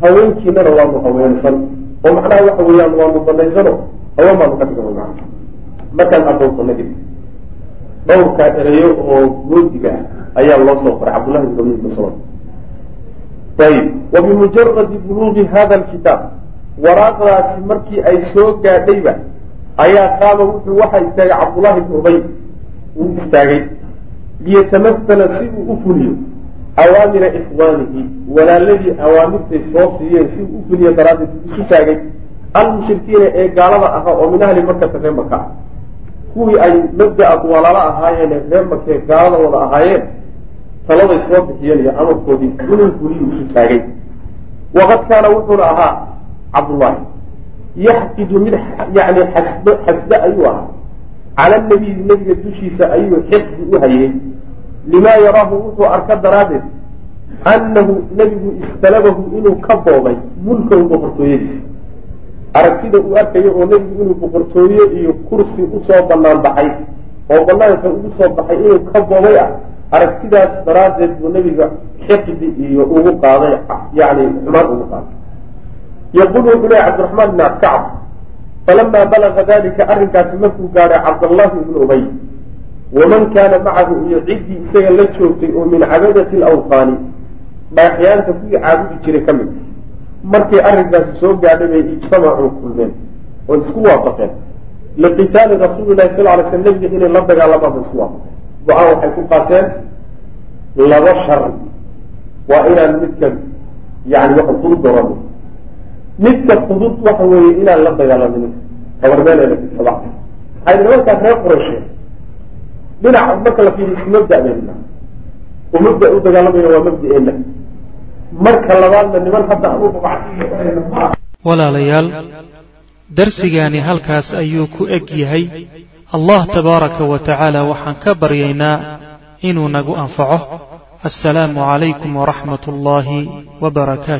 Haweenkiinana waanu haweensan. Oo macnaha waxa weeyaan waanu banaysano haween baanu ka dhigano maa markaan dib dhowrkaa ereyo oo goodiga ah ayaa loo soo qoray cabdullahi bin abi mascuud ayib wa bimujaradi buluuqi hada alkitaab. Waraaqdaasi markii ay soo gaadhayba ayaa qaama wuxuu waxaa istaagay cabdullahi bn ubay. Uu istaagay liyatamathala si uu u fuliyo awaamira ikhwaanihi. Walaaladii awaamirtay soo siiyeen si uu u fuliyo daraaddeed isu taagay. Almushrikiina ee gaalada ahaa oo min ahli makata reer maka ah kuwii ay mabda-a walaalo ahaayeen ee reer makee gaalada wada ahaayeen taladay soo bixiyeen iyo amarkoodii inuu fuliyo isu taagay waqad kaana wuxuuna ahaa cabdullaahi. Yaxkidu mid yani xasb xasbe ayuu ahaa. Cala nabiyi nebiga dushiisa ayuu xiqdi u hayay. Limaa yaraahu wuxuu arka daraaddeed annahu nebigu istalabahu inuu ka boobay mulkahu boqortooyadiisa aragtida uu arkayo oo nebigu inuu boqortooye iyo kursi u soo banaan baxay oo banaanka ugu soo baxay inuu ka boobay ah aragtidaas daraaddeed buu nebiga xiqdi iyo ugu qaaday yani xumaan ugu qaaday. Yaqul wuxuu lehy cabdiraxmaan bn abkacb falama balaga dalika arrinkaasi markuu gaadhay cabdallahi ibnu ubay waman kaana macahu iyo ciddii isaga la joogtay oo min cabadati alawfaani dhagaxyaanta kuwii caabudi jiray ka mid markay arrinkaasi soo gaadhay bay ijtamacuu kulmeen oo isku waafaqeen. Liqitaali rasuuli lahi sal lay sl nebiga inay la dagaalamaan bay isku waafaqeen. Go'aan waxay ku qaateen laba shari waa inaan midkan yani waxa fudud doorano midka fudud waxa weeye inaan la dagaalamin tabarmeelena fisada maxay nimankaa reer qurayshe dhinaca marka la fiiriyo isku mabda bayna oo mabda u dagaalamayna waa mabdaeena marka labaadna niman hadda walaalayaal darsigaani halkaas ayuu ku eg yahay. Allah tabaaraka wa tacaala waxaan ka baryaynaa inuu nagu anfaco. Assalaamu calaykum waraxmat ullaahi wbarakaatu